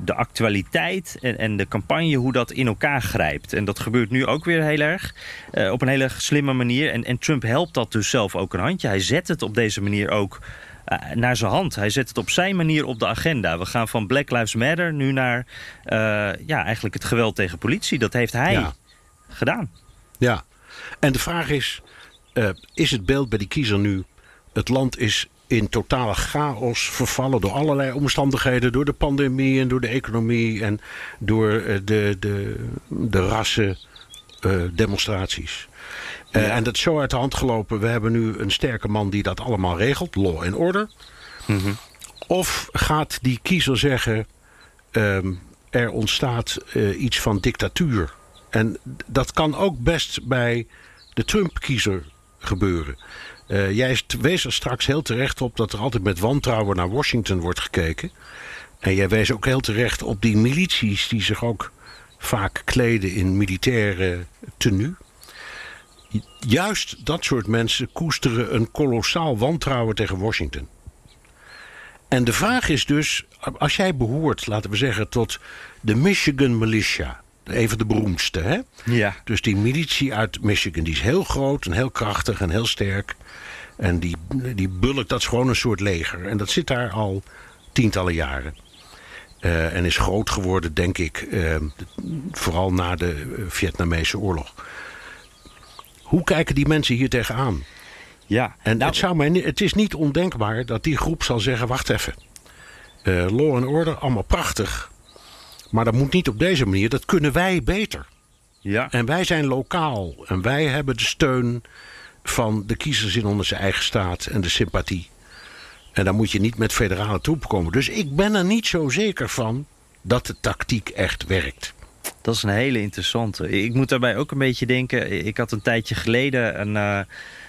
de, actualiteit en, en, de campagne, hoe dat in elkaar grijpt. En dat gebeurt nu ook weer heel erg, uh, op een hele slimme manier. En, en Trump helpt dat dus zelf ook een handje. Hij zet het op deze manier ook naar zijn hand. Hij zet het op zijn manier op de agenda. We gaan van Black Lives Matter nu naar ja, eigenlijk het geweld tegen politie. Dat heeft hij ja. gedaan. Ja, en de vraag is, is het beeld bij die kiezer nu het land is in totale chaos vervallen door allerlei omstandigheden. Door de pandemie en door de economie en door uh, de, de, de rassen uh, demonstraties. Uh, ja. En dat is zo uit de hand gelopen. We hebben nu een sterke man die dat allemaal regelt. Law and order. Mm -hmm. Of gaat die kiezer zeggen... Um, er ontstaat iets van dictatuur. En dat kan ook best bij de Trump-kiezer gebeuren. Uh, jij wees er straks heel terecht op dat er altijd met wantrouwen naar Washington wordt gekeken. En jij wees ook heel terecht op die milities die zich ook vaak kleden in militaire tenue. Juist dat soort mensen koesteren een kolossaal wantrouwen tegen Washington. En de vraag is dus, als jij behoort, laten we zeggen, tot de Michigan Militia. Even de beroemdste, hè? Ja. Dus die militie uit Michigan, die is heel groot en heel krachtig en heel sterk. En die, die bulk, dat is gewoon een soort leger. En dat zit daar al tientallen jaren. Uh, en is groot geworden, denk ik, uh, vooral na de Vietnamese oorlog. Hoe kijken die mensen hier tegenaan? Ja, en nou, het, zou mij, het is niet ondenkbaar dat die groep zal zeggen: wacht even. Uh, law and order, allemaal prachtig. Maar dat moet niet op deze manier. Dat kunnen wij beter. Ja. En wij zijn lokaal. En wij hebben de steun van de kiezers in onze eigen staat en de sympathie. En dan moet je niet met federale troepen komen. Dus ik ben er niet zo zeker van dat de tactiek echt werkt. Dat is een hele interessante. Ik moet daarbij ook een beetje denken. Ik had een tijdje geleden een, uh,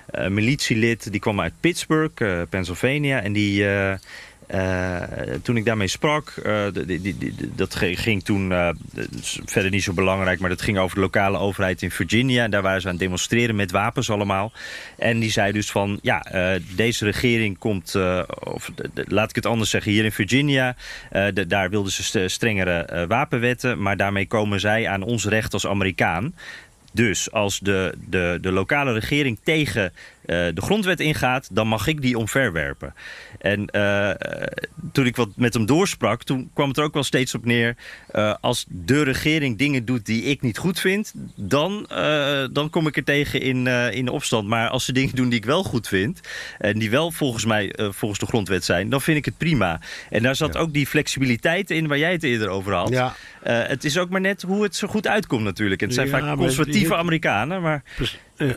een militielid. Die kwam uit Pittsburgh, uh, Pennsylvania. En die, uh, uh, toen ik daarmee sprak, uh, die, die, dat ging toen uh, verder niet zo belangrijk, maar dat ging over de lokale overheid in Virginia. En daar waren ze aan het demonstreren met wapens allemaal. En die zei dus van, ja, deze regering komt, of laat ik het anders zeggen, hier in Virginia, daar wilden ze strengere wapenwetten, maar daarmee komen zij aan ons recht als Amerikaan. Dus als de, de, de lokale regering tegen de grondwet ingaat, dan mag ik die omverwerpen. En uh, toen ik wat met hem doorsprak, toen kwam het er ook wel steeds op neer... Uh, als de regering dingen doet die ik niet goed vind... dan, dan kom ik er tegen in, in de opstand. Maar als ze dingen doen die ik wel goed vind... en die wel volgens mij volgens de grondwet zijn... dan vind ik het prima. En daar zat ja. ook die flexibiliteit in waar jij het eerder over had. Ja. het is ook maar net hoe het zo goed uitkomt natuurlijk. En het zijn Ja, vaak conservatieve Amerikanen, maar... Ja.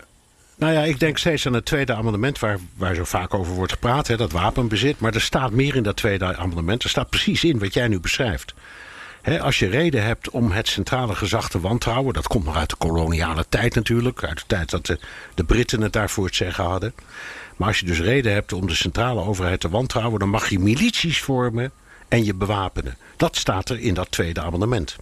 Nou ja, ik denk steeds aan het tweede amendement waar, waar zo vaak over wordt gepraat, hè, dat wapenbezit. Maar er staat meer in dat tweede amendement. Er staat precies in wat jij nu beschrijft. Als je reden hebt om het centrale gezag te wantrouwen, dat komt nog uit de koloniale tijd natuurlijk, uit de tijd dat de, de Britten het daarvoor het zeggen hadden. Maar als je dus reden hebt om de centrale overheid te wantrouwen, dan mag je milities vormen en je bewapenen. Dat staat er in dat tweede amendement.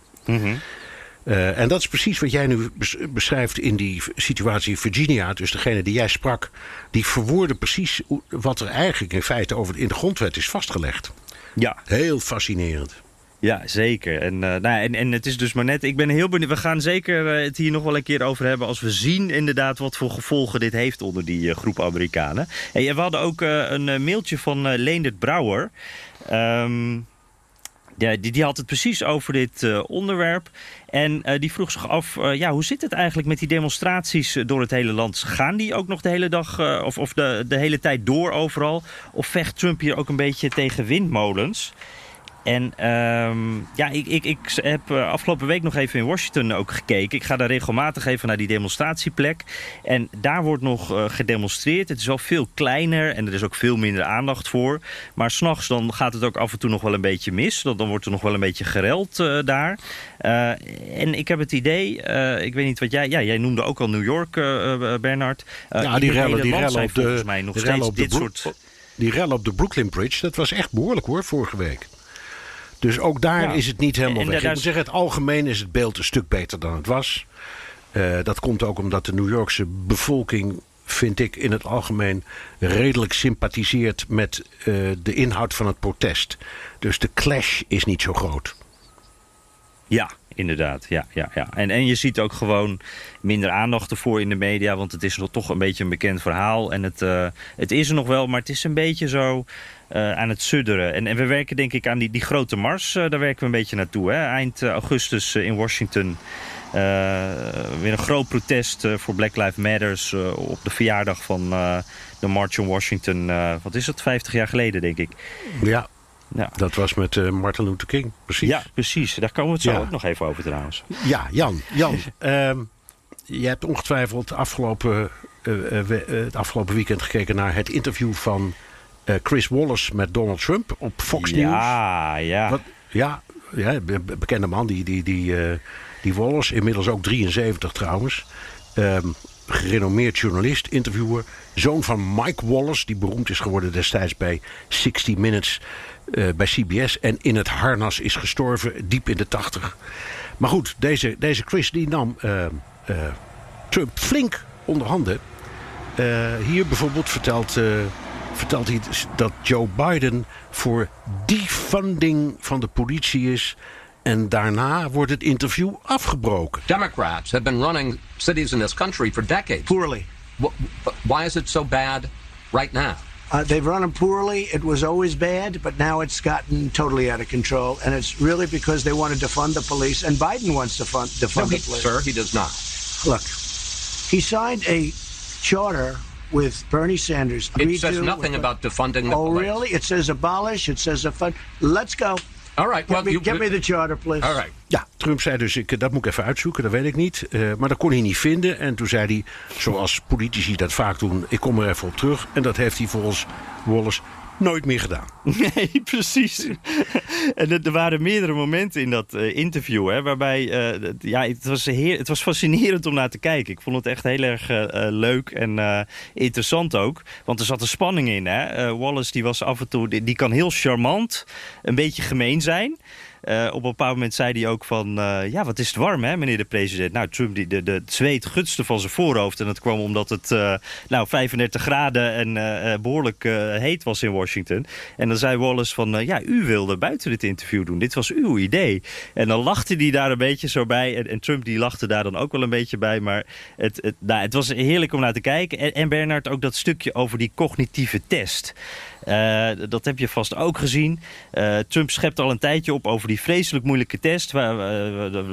Uh, en dat is precies wat jij nu bes- beschrijft in die situatie in Virginia. Dus degene die jij sprak, die verwoordde precies wat er eigenlijk in feite over in de grondwet is vastgelegd. Ja, Heel fascinerend. Ja, zeker. En, uh, nou, en, en het is dus maar net, ik ben heel benieuwd. We gaan zeker uh, het hier nog wel een keer over hebben. als we zien inderdaad wat voor gevolgen dit heeft onder die uh, groep Amerikanen. Hey, we hadden ook een mailtje van Leendert Brouwer. Um, ja, die, die had het precies over dit onderwerp. En die vroeg zich af, ja, hoe zit het eigenlijk met die demonstraties door het hele land? Gaan die ook nog de hele dag of, of de, de hele tijd door overal? Of vecht Trump hier ook een beetje tegen windmolens? En um, ja, ik, ik, ik heb uh, afgelopen week nog even in Washington ook gekeken. Ik ga daar regelmatig even naar die demonstratieplek. En daar wordt nog uh, gedemonstreerd. Het is wel veel kleiner en er is ook veel minder aandacht voor. Maar s'nachts dan gaat het ook af en toe nog wel een beetje mis. Dan, dan wordt er nog wel een beetje gereld uh, daar. en ik heb het idee, ik weet niet wat jij... Ja, jij noemde ook al New York, Bernard. ja, die rellen, die rellen op de, volgens mij nog steeds dit soort... Die rellen op de Brooklyn Bridge, dat was echt behoorlijk hoor, vorige week. Dus ook daar Ja. is het niet helemaal En- en weg. Ik moet zeggen, het algemeen is het beeld een stuk beter dan het was. Eh, dat komt ook omdat de New Yorkse bevolking, vind ik in het algemeen, redelijk sympathiseert met eh, de inhoud van het protest. Dus de clash is niet zo groot. Ja, inderdaad. Ja, ja, ja. En, en je ziet ook gewoon minder aandacht ervoor in de media. Want het is nog toch een beetje een bekend verhaal. En het, eh, het is er nog wel, maar het is een beetje zo aan het sudderen. En, en we werken denk ik aan die, die grote mars. eh, daar werken we een beetje naartoe. Hè? Eind eh, augustus eh, in Washington. Eh, weer een groot protest eh, voor Black Lives Matters eh, op de verjaardag van eh, de March on Washington. eh, wat is het? 50 jaar geleden, denk ik. Ja, Ja. dat was met eh, Martin Luther King, precies. Ja, precies. Daar komen we het zo Ja. ook nog even over trouwens. Ja, Jan. Jan ehm, je hebt ongetwijfeld afgelopen, eh, eh, eh, het afgelopen weekend gekeken naar het interview van eh, Chris Wallace met Donald Trump op Fox News. Ja, ja. Wat, ja, ja, be- be- bekende man, die, die, die, eh, die Wallace, inmiddels ook 73 trouwens. Ehm, gerenommeerd journalist, interviewer. Zoon van Mike Wallace, die beroemd is geworden destijds bij 60 Minutes eh, bij CBS. En in het harnas is gestorven, diep in de 80. Maar goed, deze, deze Chris die nam eh, eh, Trump flink onder handen. Hier bijvoorbeeld vertelt, vertelt hij dat Joe Biden voor defunding van de politie is. En daarna wordt het interview afgebroken. Democrats have been running cities in this country for decades. Poorly. Wh- wh- Why is it so bad right now? Uh, they've run them poorly. It was always bad, but now it's gotten totally out of control. And it's really because they want to defund the police, and Biden wants to fund, No, defund he, the police. sir, he does not. Look, he signed a charter with Bernie Sanders. It says to nothing about defunding the Oh, police. really? It says abolish. It says a fund. Let's go. All right. Well, Get, me, you, get me the charter, please. all right. Ja, Trump zei dus, ik, dat moet ik even uitzoeken, dat weet ik niet. Eh, maar dat kon hij niet vinden. En toen zei hij, zoals politici dat vaak doen, ik kom er even op terug. En dat heeft hij volgens Wallace nooit meer gedaan. Nee, precies. en er, waren meerdere momenten in dat eh, interview, hè, waarbij eh, ja, het, was heer, het was fascinerend om naar te kijken. Ik vond het echt heel erg eh, leuk en interessant ook. Want er zat een spanning in. Hè. Wallace die was af en toe, die kan heel charmant, een beetje gemeen zijn. Eh, op een bepaald moment zei hij ook van... eh, ja, wat is het warm, hè, meneer de president? Nou, Trump, die, de, de, zweet gutste van zijn voorhoofd. En dat kwam omdat het eh, nou, 35 graden en eh, eh, behoorlijk eh, heet was in Washington. En dan zei Wallace van... ja, u wilde buiten dit interview doen. Dit was uw idee. En dan lachte hij daar een beetje zo bij. En, en Trump die lachte daar dan ook wel een beetje bij. Maar het, het, nou, het was heerlijk om naar te kijken. En, en Bernard, ook dat stukje over die cognitieve test. Eh, dat heb je vast ook gezien. Eh, Trump schept al een tijdje op over die vreselijk moeilijke test. Waar, eh,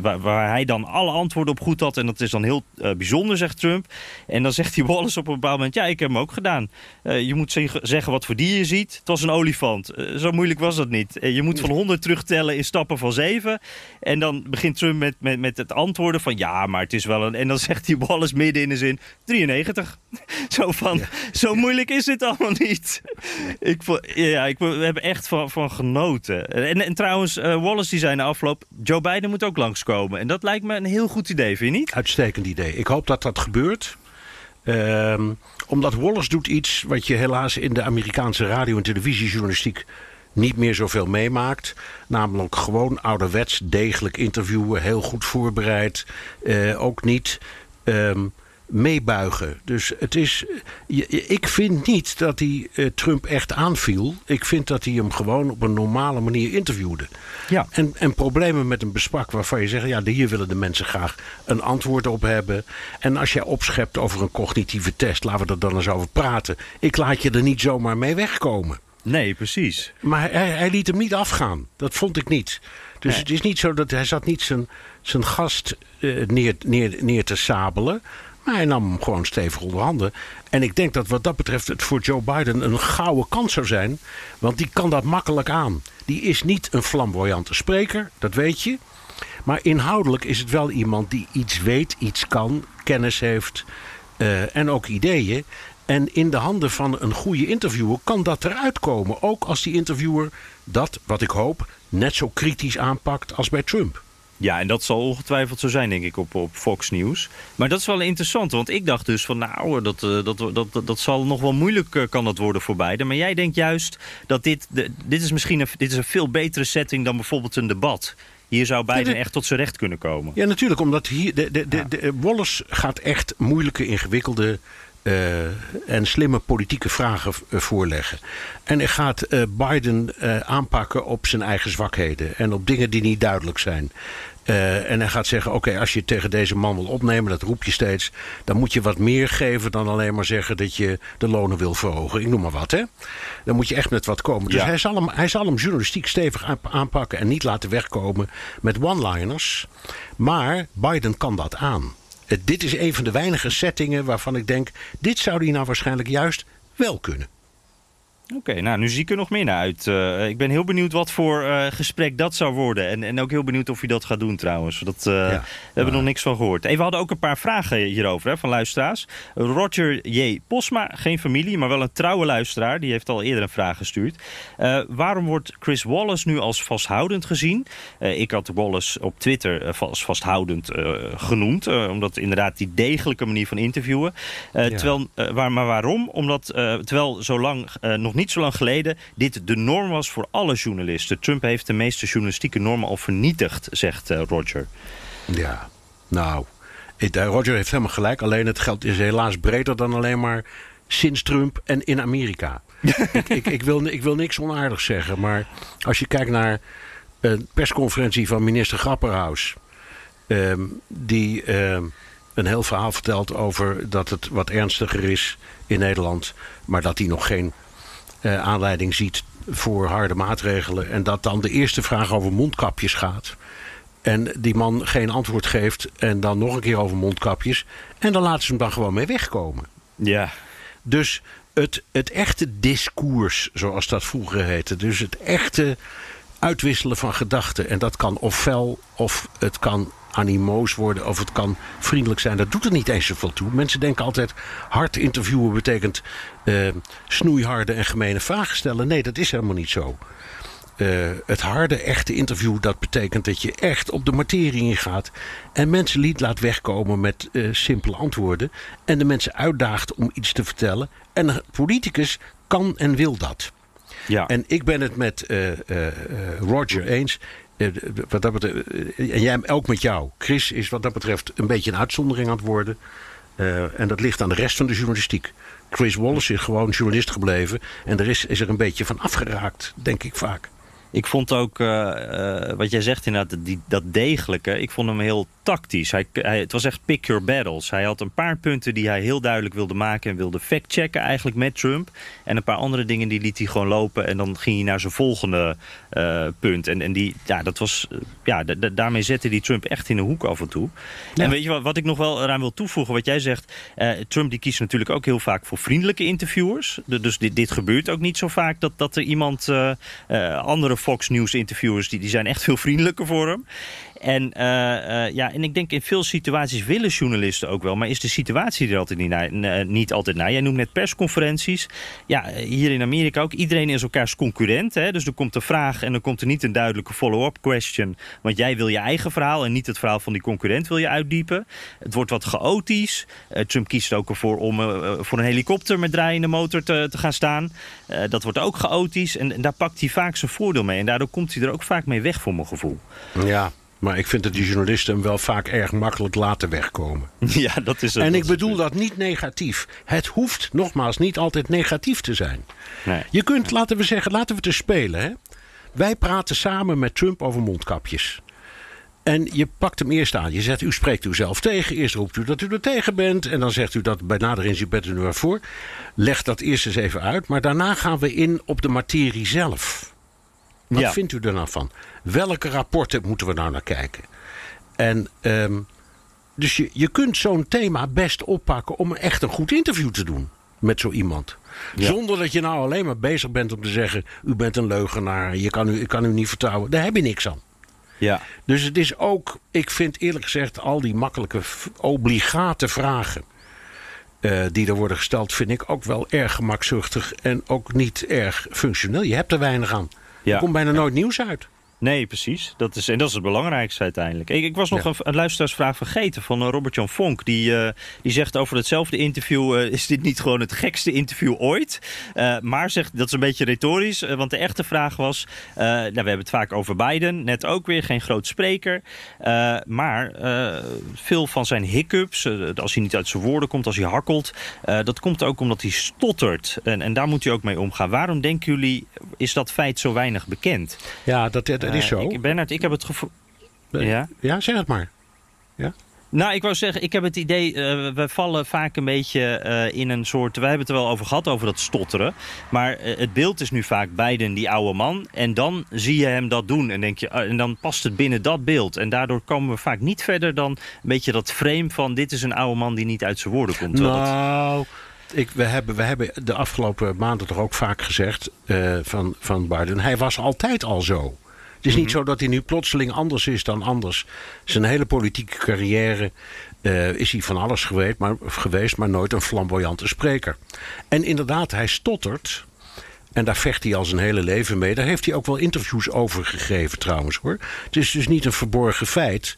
waar, waar hij dan alle antwoorden op goed had. En dat is dan heel bijzonder, zegt Trump. En dan zegt hij Wallace op een bepaald moment... ja, ik heb hem ook gedaan. Je moet zeg- zeggen wat voor dier je ziet. Het was een olifant. Zo moeilijk was dat niet. Je moet van 100 terugtellen in stappen van 7. En dan begint Trump met, met, met het antwoorden van... ja, maar het is wel een... En dan zegt hij Wallace midden in de zin... 93. Zo van, zo moeilijk is het allemaal niet. Ik, vo- ja, ik, we hebben echt van, genoten. En, en trouwens, eh, Wallace die zei na afloop... Joe Biden moet ook langskomen. En dat lijkt me een heel goed idee, vind je niet? Uitstekend idee. Ik hoop dat dat gebeurt. Ehm, omdat Wallace doet iets wat je helaas in de Amerikaanse radio- en televisiejournalistiek niet meer zoveel meemaakt. Namelijk gewoon ouderwets degelijk interviewen, heel goed voorbereid. Eh, ook niet ehm, meebuigen. Dus het is. Ik vind niet dat hij eh, Trump echt aanviel. Ik vind dat hij hem gewoon op een normale manier interviewde. Ja. En, en problemen met een bespak waarvan je zegt: ja, hier willen de mensen graag een antwoord op hebben. En als jij opschept over een cognitieve test, laten we er dan eens over praten. Ik laat je er niet zomaar mee wegkomen. Nee, precies. Maar hij, hij liet hem niet afgaan. Dat vond ik niet. Dus Nee. het is niet zo dat hij zat niet zijn, zijn gast eh, neer, neer, neer te sabelen. Maar hij nam hem gewoon stevig onder handen. En ik denk dat wat dat betreft het voor Joe Biden een gouden kans zou zijn. Want die kan dat makkelijk aan. Die is niet een flamboyante spreker, dat weet je. Maar inhoudelijk is het wel iemand die iets weet, iets kan, kennis heeft eh, en ook ideeën. En in de handen van een goede interviewer kan dat eruit komen. Ook als die interviewer dat, wat ik hoop, net zo kritisch aanpakt als bij Trump. Ja, en dat zal ongetwijfeld zo zijn, denk ik, op, op Fox News. Maar dat is wel interessant, want ik dacht dus van... nou, dat, eh, dat, dat, dat, dat zal nog wel moeilijk eh, kan dat worden voor beide. Maar jij denkt juist dat dit... De, dit is misschien een, dit is een veel betere setting dan bijvoorbeeld een debat. Hier zou Biden echt tot zijn recht kunnen komen. Ja, natuurlijk, omdat hier de, de, de, de Wallace gaat echt moeilijke, ingewikkelde en slimme politieke vragen voorleggen. En hij gaat uh, Biden aanpakken op zijn eigen zwakheden en op dingen die niet duidelijk zijn. en hij gaat zeggen: Oké, als je tegen deze man wil opnemen, dat roep je steeds, dan moet je wat meer geven dan alleen maar zeggen dat je de lonen wil verhogen. Ik noem maar wat, hè? Dan moet je echt met wat komen. Dus hij, zal hem, hij zal hem journalistiek stevig aanpakken en niet laten wegkomen met one-liners. Maar Biden kan dat aan. Dit is een van de weinige settingen waarvan ik denk... dit zou hij nou waarschijnlijk juist wel kunnen. Oké, nou nu zie ik er nog meer naar uit. Uh, ik ben heel benieuwd wat voor uh, gesprek dat zou worden. En, en ook heel benieuwd of hij dat gaat doen trouwens. Dat, uh, ja, we hebben nog niks van gehoord. Hey, we hadden ook een paar vragen hierover hè, van luisteraars. Roger J. Posma, geen familie, maar wel een trouwe luisteraar. Die heeft al eerder een vraag gestuurd. waarom wordt Chris Wallace nu als vasthoudend gezien? ik had Wallace op Twitter als vasthoudend genoemd. omdat inderdaad die degelijke manier van interviewen. Ja. terwijl, waar, maar waarom? Omdat terwijl zo lang nog niet zo lang geleden dit de norm was voor alle journalisten. Trump heeft de meeste journalistieke normen al vernietigd, zegt uh, Roger. Ja, nou, Roger heeft helemaal gelijk. Alleen het geld is helaas breder dan alleen maar sinds Trump en in Amerika. ik, ik, ik, wil, ik wil niks onaardigs zeggen, maar als je kijkt naar een persconferentie van minister Grapperhaus... Um, die um, een heel verhaal vertelt over dat het wat ernstiger is in Nederland... maar dat hij nog geen uh, aanleiding ziet voor harde maatregelen. En dat dan de eerste vraag over mondkapjes gaat. En die man geen antwoord geeft. En dan nog een keer over mondkapjes. En dan laten ze hem dan gewoon mee wegkomen. Ja. Dus het, het echte discours, zoals dat vroeger heette. Dus het echte uitwisselen van gedachten. En dat kan ofwel of het kan animoos worden of het kan vriendelijk zijn. Dat doet er niet eens zoveel toe. Mensen denken altijd hard interviewen betekent uh, snoeiharde en gemene vragen stellen. Nee, dat is helemaal niet zo. Uh, het harde, echte interview, dat betekent dat je echt op de materie ingaat. En mensen niet laat wegkomen met uh, simpele antwoorden. En de mensen uitdaagt om iets te vertellen. En een politicus kan en wil dat. Ja. En ik ben het met uh, Roger eens. Wat dat betreft, en jij ook met jou. Chris is wat dat betreft een beetje een uitzondering aan het worden. en dat ligt aan de rest van de journalistiek. Chris Wallace is gewoon journalist gebleven. En er is, is er een beetje van afgeraakt, denk ik vaak. Ik vond ook, wat jij zegt inderdaad, die, dat degelijke. Ik vond hem heel tactisch. Hij, hij, het was echt pick your battles. Hij had een paar punten die hij heel duidelijk wilde maken... en wilde factchecken eigenlijk met Trump. En een paar andere dingen die liet hij gewoon lopen... en dan ging hij naar zijn volgende uh, punt. En, en die, ja, dat was, ja, daarmee zette hij Trump echt in de hoek af en toe. Ja. En weet je wat, wat ik nog wel eraan wil toevoegen, wat jij zegt... Trump die kiest natuurlijk ook heel vaak voor vriendelijke interviewers. Dus dit, dit gebeurt ook niet zo vaak dat, dat er iemand... andere Fox News interviewers, die, die zijn echt veel vriendelijker voor hem. En, uh, uh, ja, en ik denk in veel situaties willen journalisten ook wel. Maar is de situatie er altijd niet, na, niet altijd naar? Jij noemt net persconferenties. Ja, hier in Amerika ook. Iedereen is elkaars concurrent. Hè? Dus er komt een vraag en dan komt er niet een duidelijke follow-up question. Want jij wil je eigen verhaal en niet het verhaal van die concurrent wil je uitdiepen. Het wordt wat chaotisch. Trump kiest ook ervoor om voor een helikopter met draaiende motor te, te gaan staan. dat wordt ook chaotisch. En, en daar pakt hij vaak zijn voordeel mee. En daardoor komt hij er ook vaak mee weg voor mijn gevoel. Ja, maar ik vind dat die journalisten hem wel vaak erg makkelijk laten wegkomen. Ja, dat is het. En ik bedoel dat niet negatief. Het hoeft nogmaals niet altijd negatief te zijn. Nee. Je kunt, laten we zeggen, laten we te spelen. Hè? Wij praten samen met Trump over mondkapjes. En je pakt hem eerst aan. Je zegt, u spreekt u zelf tegen. Eerst roept u dat u er tegen bent. En dan zegt u dat bij nader inzien bent u er voor. Leg dat eerst eens even uit. Maar daarna gaan we in op de materie zelf. Wat ja. vindt u er nou van? Welke rapporten moeten we nou naar kijken? En um, dus je, je kunt zo'n thema best oppakken om echt een goed interview te doen met zo iemand. Ja. Zonder dat je nou alleen maar bezig bent om te zeggen: U bent een leugenaar, je kan u, ik kan u niet vertrouwen. Daar heb je niks aan. Ja. Dus het is ook, ik vind eerlijk gezegd, al die makkelijke, obligate vragen. Uh, die er worden gesteld, vind ik ook wel erg gemakzuchtig en ook niet erg functioneel. Je hebt er weinig aan. Er komt bijna nooit nieuws uit. Nee, precies. Dat is, en dat is het belangrijkste uiteindelijk. Ik, ik was nog Ja. een, een luisteraarsvraag vergeten van eh, Robert-Jan Vonk. Die, eh, die zegt over hetzelfde interview... eh, is dit niet gewoon het gekste interview ooit? Maar zegt, dat is een beetje retorisch. want de echte vraag was... nou, we hebben het vaak over Biden. Net ook weer, geen groot spreker. Maar veel van zijn hiccups... als hij niet uit zijn woorden komt, als hij hakkelt... dat komt ook omdat hij stottert. En, en daar moet hij ook mee omgaan. Waarom denken jullie... is dat feit zo weinig bekend? Ja, dat, is zo. Ik, Bernard, ik heb het gevoel... Ja? ja, zeg het maar. Nou, ik wou zeggen, ik heb het idee, eh, we vallen vaak een beetje eh, in een soort... Wij hebben het er wel over gehad, over dat stotteren. Maar eh, het beeld is nu vaak Biden, die oude man. En dan zie je hem dat doen en, denk je, en dan past het binnen dat beeld. En daardoor komen we vaak niet verder dan een beetje dat frame van... dit is een oude man die niet uit zijn woorden komt. Nou, ik, we, hebben, we hebben de afgelopen maanden toch ook vaak gezegd van, van Biden. Hij was altijd al zo. Het is niet zo dat hij nu plotseling anders is dan anders. Zijn hele politieke carrière eh, is hij van alles geweest maar, geweest, maar nooit een flamboyante spreker. En inderdaad, hij stottert. En daar vecht hij al zijn hele leven mee. Daar heeft hij ook wel interviews over gegeven trouwens hoor. Het is dus niet een verborgen feit.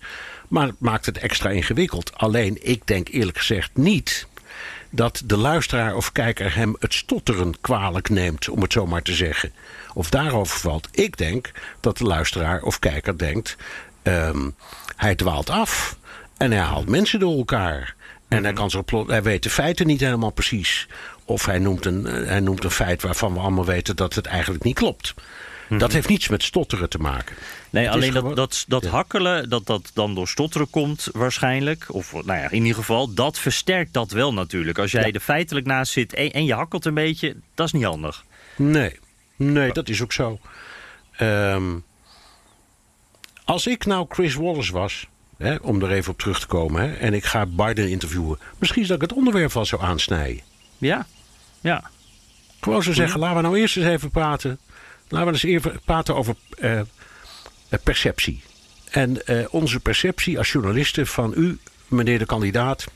Maar het maakt het extra ingewikkeld. Alleen, ik denk eerlijk gezegd niet dat de luisteraar of kijker hem het stotteren kwalijk neemt, om het zo maar te zeggen. Of daarover valt. Ik denk dat de luisteraar of kijker denkt: ehm, hij dwaalt af en hij haalt mensen door elkaar. En hij, kan zo plot, hij weet de feiten niet helemaal precies. Of hij noemt, een, eh, hij noemt een feit waarvan we allemaal weten dat het eigenlijk niet klopt. Dat heeft niets met stotteren te maken. Nee, Het alleen gewoon- dat, dat, dat hakkelen, dat dat dan door stotteren komt waarschijnlijk. Of nou ja, in ieder geval, dat versterkt dat wel natuurlijk. Als jij er feitelijk naast zit en, en je hakkelt een beetje, dat is niet handig. Nee, nee, dat is ook zo. Ehm, als ik nou Chris Wallace was, hè, om er even op terug te komen, hè, en ik ga Biden interviewen, misschien dat ik het onderwerp wel zou aansnijden. Ja, ja. Gewoon zo zeggen, laten we nou eerst eens even praten. Laten we eens even praten over eh, eh, perceptie. En eh, onze perceptie als journalisten van u, meneer de kandidaat,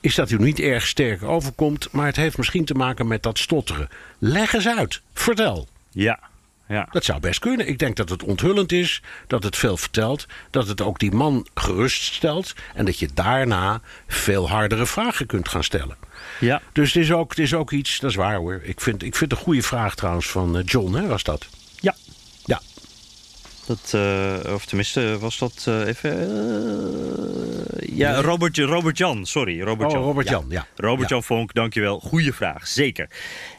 is dat u niet erg sterk overkomt, maar het heeft misschien te maken met dat stotteren. Leg eens uit. Vertel. Ja, ja. Dat zou best kunnen. Ik denk dat het onthullend is, dat het veel vertelt, dat het ook die man geruststelt en dat je daarna veel hardere vragen kunt gaan stellen. Ja. Dus het is ook, is ook iets, dat is waar hoor. Ik vind, ik vind een goede vraag trouwens van eh, John, hè, was dat? Dat, eh, of tenminste, was dat eh, even... eh, ja, Robert, Robert Jan, sorry. Robert Oh, Jan. Robert Jan, ja. Robert Ja. Jan Vonk, dankjewel. Goeie vraag, zeker.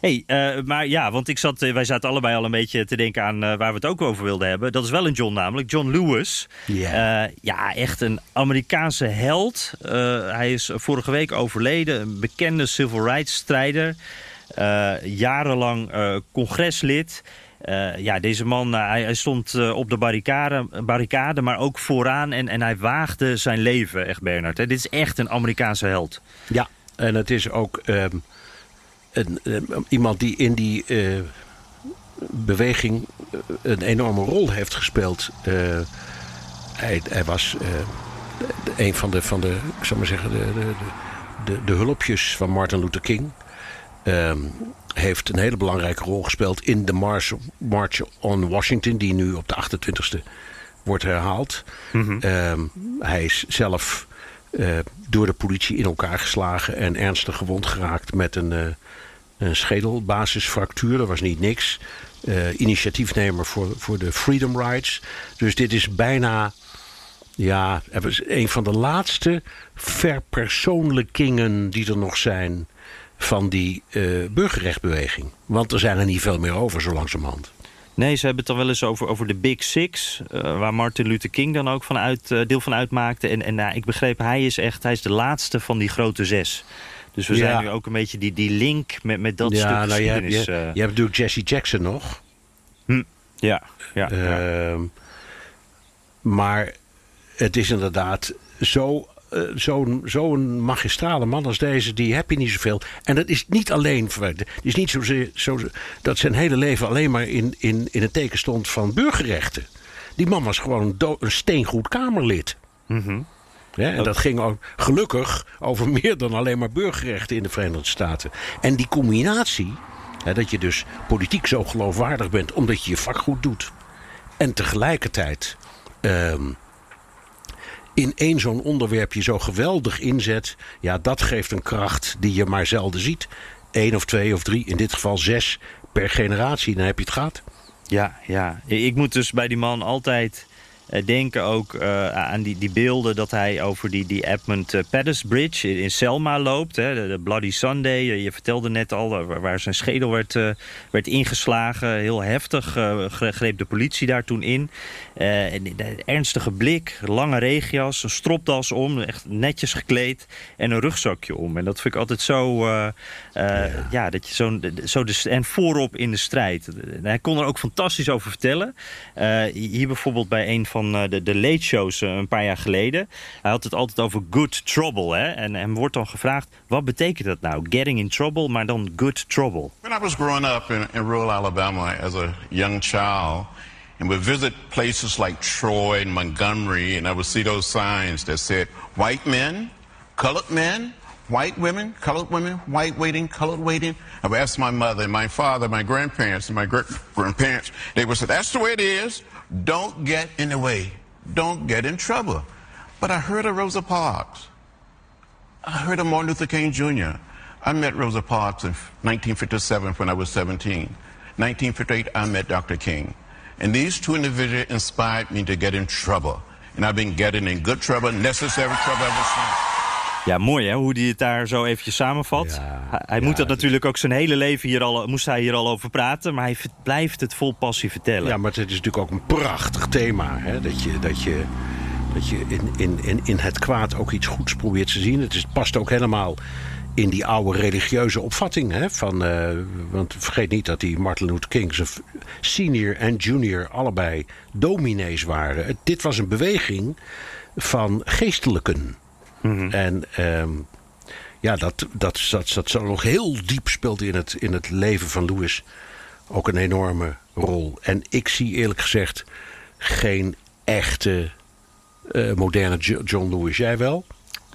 Hey, maar ja, want ik zat, wij zaten allebei al een beetje te denken aan waar we het ook over wilden hebben. Dat is wel een John namelijk, John Lewis. Ja. Eh, ja, echt een Amerikaanse held. Hij is vorige week overleden, een bekende civil rights strijder. Jarenlang congreslid. Eh, ja, deze man eh, hij, hij stond eh, op de barricade, barricade, maar ook vooraan. En, en hij waagde zijn leven, echt Bernard. Hè. Dit is echt een Amerikaanse held. Ja, en het is ook ehm, een, ehm, iemand die in die beweging een enorme rol heeft gespeeld. Hij, hij was een van de, van de, ik zou maar zeggen, de, de, de, de, hulpjes van Martin Luther King. Ehm, heeft een hele belangrijke rol gespeeld in de March, March on Washington, die nu op de 28e wordt herhaald. Ehm, hij is zelf eh, door de politie in elkaar geslagen en ernstig gewond geraakt met een, eh, een schedelbasisfractuur. Dat was niet niks. Eh, initiatiefnemer voor, voor de Freedom Rides. Dus dit is bijna ja, een van de laatste verpersoonlijkingen die er nog zijn van die eh, burgerrechtbeweging. Want er zijn er niet veel meer over zo langzamerhand. Nee, ze hebben het dan wel eens over, over de Big Six. eh, waar Martin Luther King dan ook van uit, eh, deel van uitmaakte. En, en nou, ik begreep, hij is echt hij is de laatste van die grote zes. Dus we Ja. zijn nu ook een beetje die, die link met, met dat ja, stuk nou, je, hebt, je, hebt natuurlijk Jesse Jackson nog. ja, ja, ja. Ehm, maar het is inderdaad zo. Eh, Zo'n zo'n magistrale man als deze, die heb je niet zoveel. En dat is niet alleen. Het is niet zozeer zo, dat zijn hele leven alleen maar in, in, in het teken stond van burgerrechten. Die man was gewoon een, do- een steengoed Kamerlid. Ja, en dat ging ook gelukkig over meer dan alleen maar burgerrechten in de Verenigde Staten. En die combinatie, hè, dat je dus politiek zo geloofwaardig bent omdat je je vak goed doet. En tegelijkertijd ehm, in één zo'n onderwerp je zo geweldig inzet. Ja, dat geeft een kracht die je maar zelden ziet. Eén of twee of drie, in dit geval zes per generatie. Dan heb je het gehad. Ja, ja. Ik moet dus bij die man altijd denken ook uh, aan die, die beelden dat hij over die, die Edmund uh, Pettus Bridge in Selma loopt. Hè, de, de, Bloody Sunday. Je vertelde net al waar zijn schedel werd, werd ingeslagen. Heel heftig greep de politie daar toen in. ernstige blik, lange regenjas, een stropdas om, echt netjes gekleed en een rugzakje om. En dat vind ik altijd zo, ja. ja. dat je zo, zo de, en voorop in de strijd. hij kon er ook fantastisch over vertellen. hier bijvoorbeeld bij een van van eh, de, de late shows eh, een paar jaar geleden. Hij had het altijd over good trouble. Hè? En hem wordt dan gevraagd, wat betekent dat nou? Getting in trouble, maar dan good trouble. When I was growing up in, in rural Alabama as a young child... and would visit places like Troy and Montgomery, and I would see those signs that said, white men, colored men, white women, colored women, white waiting, colored waiting. I would ask my mother, and my father, my grandparents, and my great grandparents. They would say, that's the way it is. Don't get in the way. Don't get in trouble. But I heard of Rosa Parks. I heard of Martin Luther King Jr. I met Rosa Parks in 1957 when I was 17. 1958, I met Dr. King. And these two individuals inspired me to get in trouble. And I've been getting in good trouble, necessary trouble ever since. Ja, mooi hè, hoe hij het daar zo eventjes samenvat. Ja, hij, hij moet dat natuurlijk ook zijn hele leven hier al, moest hij hier al over praten. Maar hij blijft het vol passie vertellen. Ja, maar het is natuurlijk ook een prachtig thema. Hè? Dat je, dat je, dat je in, in, in, in het kwaad ook iets goeds probeert te zien. Het is, past ook helemaal in die oude religieuze opvatting. Hè, van, uh, want vergeet niet dat die Martin Luther King senior en junior allebei dominees waren. dit was een beweging van geestelijken. Mhm. En um, ja, dat, dat, dat, dat zo nog heel diep speelt in het, in het leven van Lewis ook een enorme rol. En ik zie eerlijk gezegd geen echte uh, moderne John Lewis. Jij wel?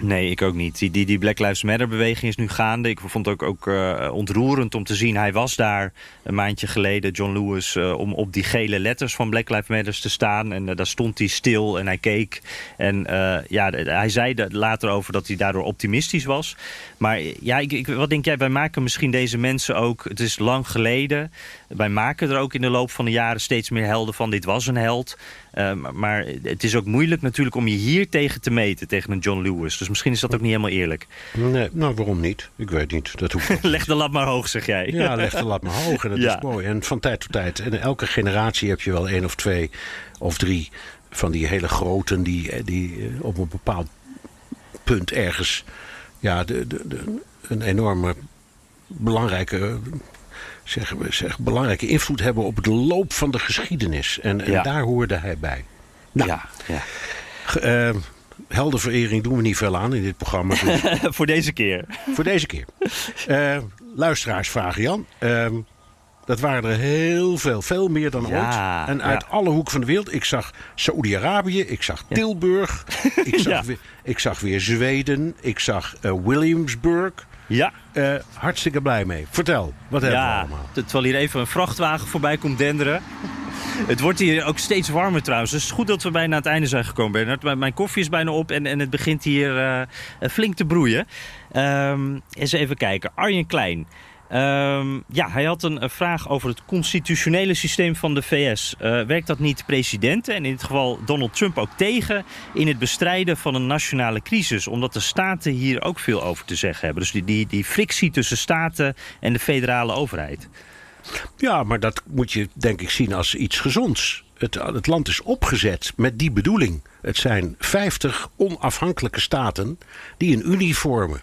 Nee, ik ook niet. Die, die, die Black Lives Matter beweging is nu gaande. Ik vond het ook, ook uh, ontroerend om te zien. Hij was daar een maandje geleden, John Lewis, uh, om op die gele letters van Black Lives Matter te staan. En uh, daar stond hij stil en hij keek. En ja, hij zei later over dat hij daardoor optimistisch was. Maar ja, ik, ik, wat denk jij, wij maken misschien deze mensen ook... Het is lang geleden. Wij maken er ook in de loop van de jaren steeds meer helden van. Dit was een held. Uh, maar het is ook moeilijk natuurlijk om je hier tegen te meten, tegen een John Lewis. Dus misschien is dat ook niet helemaal eerlijk. Nee, nou waarom niet? Ik weet niet. Dat hoeft leg de lat maar hoog, zeg jij. Ja, leg de lat maar hoog en dat is mooi. En van tijd tot tijd, en in elke generatie heb je wel één of twee of drie van die hele groten die, eh, die eh, op een bepaald punt ergens ja, de, de, de, een enorme belangrijke zeg, zeg, belangrijke invloed hebben op de loop van de geschiedenis. En, en daar hoorde hij bij. Nou, ja, ja. Uh, heldenverering doen we niet veel aan in dit programma. Dus- voor deze keer. Voor deze keer. Uh, luisteraarsvragen, Jan. Uh, dat waren er heel veel, veel meer dan ooit. En uit alle hoeken van de wereld. Ik zag Saoedi-Arabië, ik zag Tilburg, ik, zag weer, ik zag weer Zweden, ik zag uh, Williamsburg. Ja. Uh, hartstikke blij mee. Vertel, wat hebben we allemaal? Terwijl hier even een vrachtwagen voorbij komt denderen. Het wordt hier ook steeds warmer trouwens. Dus het is goed dat we bijna aan het einde zijn gekomen, Bernard. Mijn koffie is bijna op en, en het begint hier uh, flink te broeien. Um, eens even kijken. Arjen Klein. Um, ja, hij had een, vraag over het constitutionele systeem van de VS. Uh, werkt dat niet presidenten, en in dit geval Donald Trump ook tegen... in het bestrijden van een nationale crisis? Omdat de staten hier ook veel over te zeggen hebben. Dus die, die, die frictie tussen staten en de federale overheid. Ja, maar dat moet je denk ik zien als iets gezonds. Het, het land is opgezet met die bedoeling. Het zijn 50 onafhankelijke staten die een unie vormen.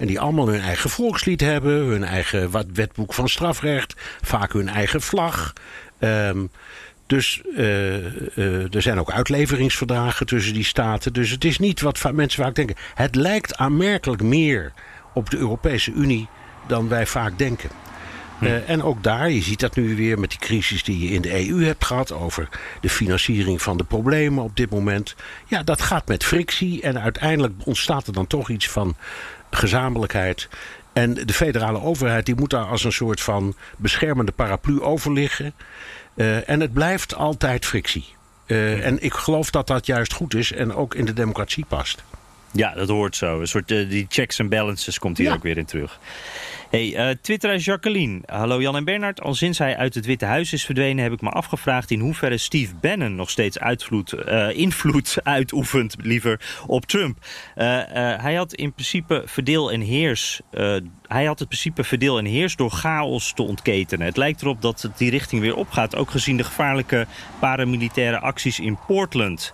En die allemaal hun eigen volkslied hebben, hun eigen wetboek van strafrecht, vaak hun eigen vlag. Um, dus uh, uh, er zijn ook uitleveringsverdragen tussen die staten. Dus het is niet wat mensen vaak denken. Het lijkt aanmerkelijk meer op de Europese Unie dan wij vaak denken. Hm. Uh, en ook daar, je ziet dat nu weer met die crisis die je in de EU hebt gehad over de financiering van de problemen op dit moment. Ja, dat gaat met frictie en uiteindelijk ontstaat er dan toch iets van gezamenlijkheid. En de federale overheid die moet daar als een soort van beschermende paraplu over liggen. Eh, en het blijft altijd frictie. Uh, en ik geloof dat dat juist goed is en ook in de democratie past. Ja, dat hoort zo. Een soort uh, die checks en balances komt hier Ja. ook weer in terug. Hey, Twitteraar Jacqueline. Hallo Jan en Bernard. Al sinds hij uit het Witte Huis is verdwenen heb ik me afgevraagd in hoeverre Steve Bannon nog steeds eh, invloed uitoefent liever op Trump. Eh, hij had in principe verdeel en heers. hij had het principe verdeel en heers door chaos te ontketenen. Het lijkt erop dat het die richting weer opgaat. Ook gezien de gevaarlijke paramilitaire acties in Portland.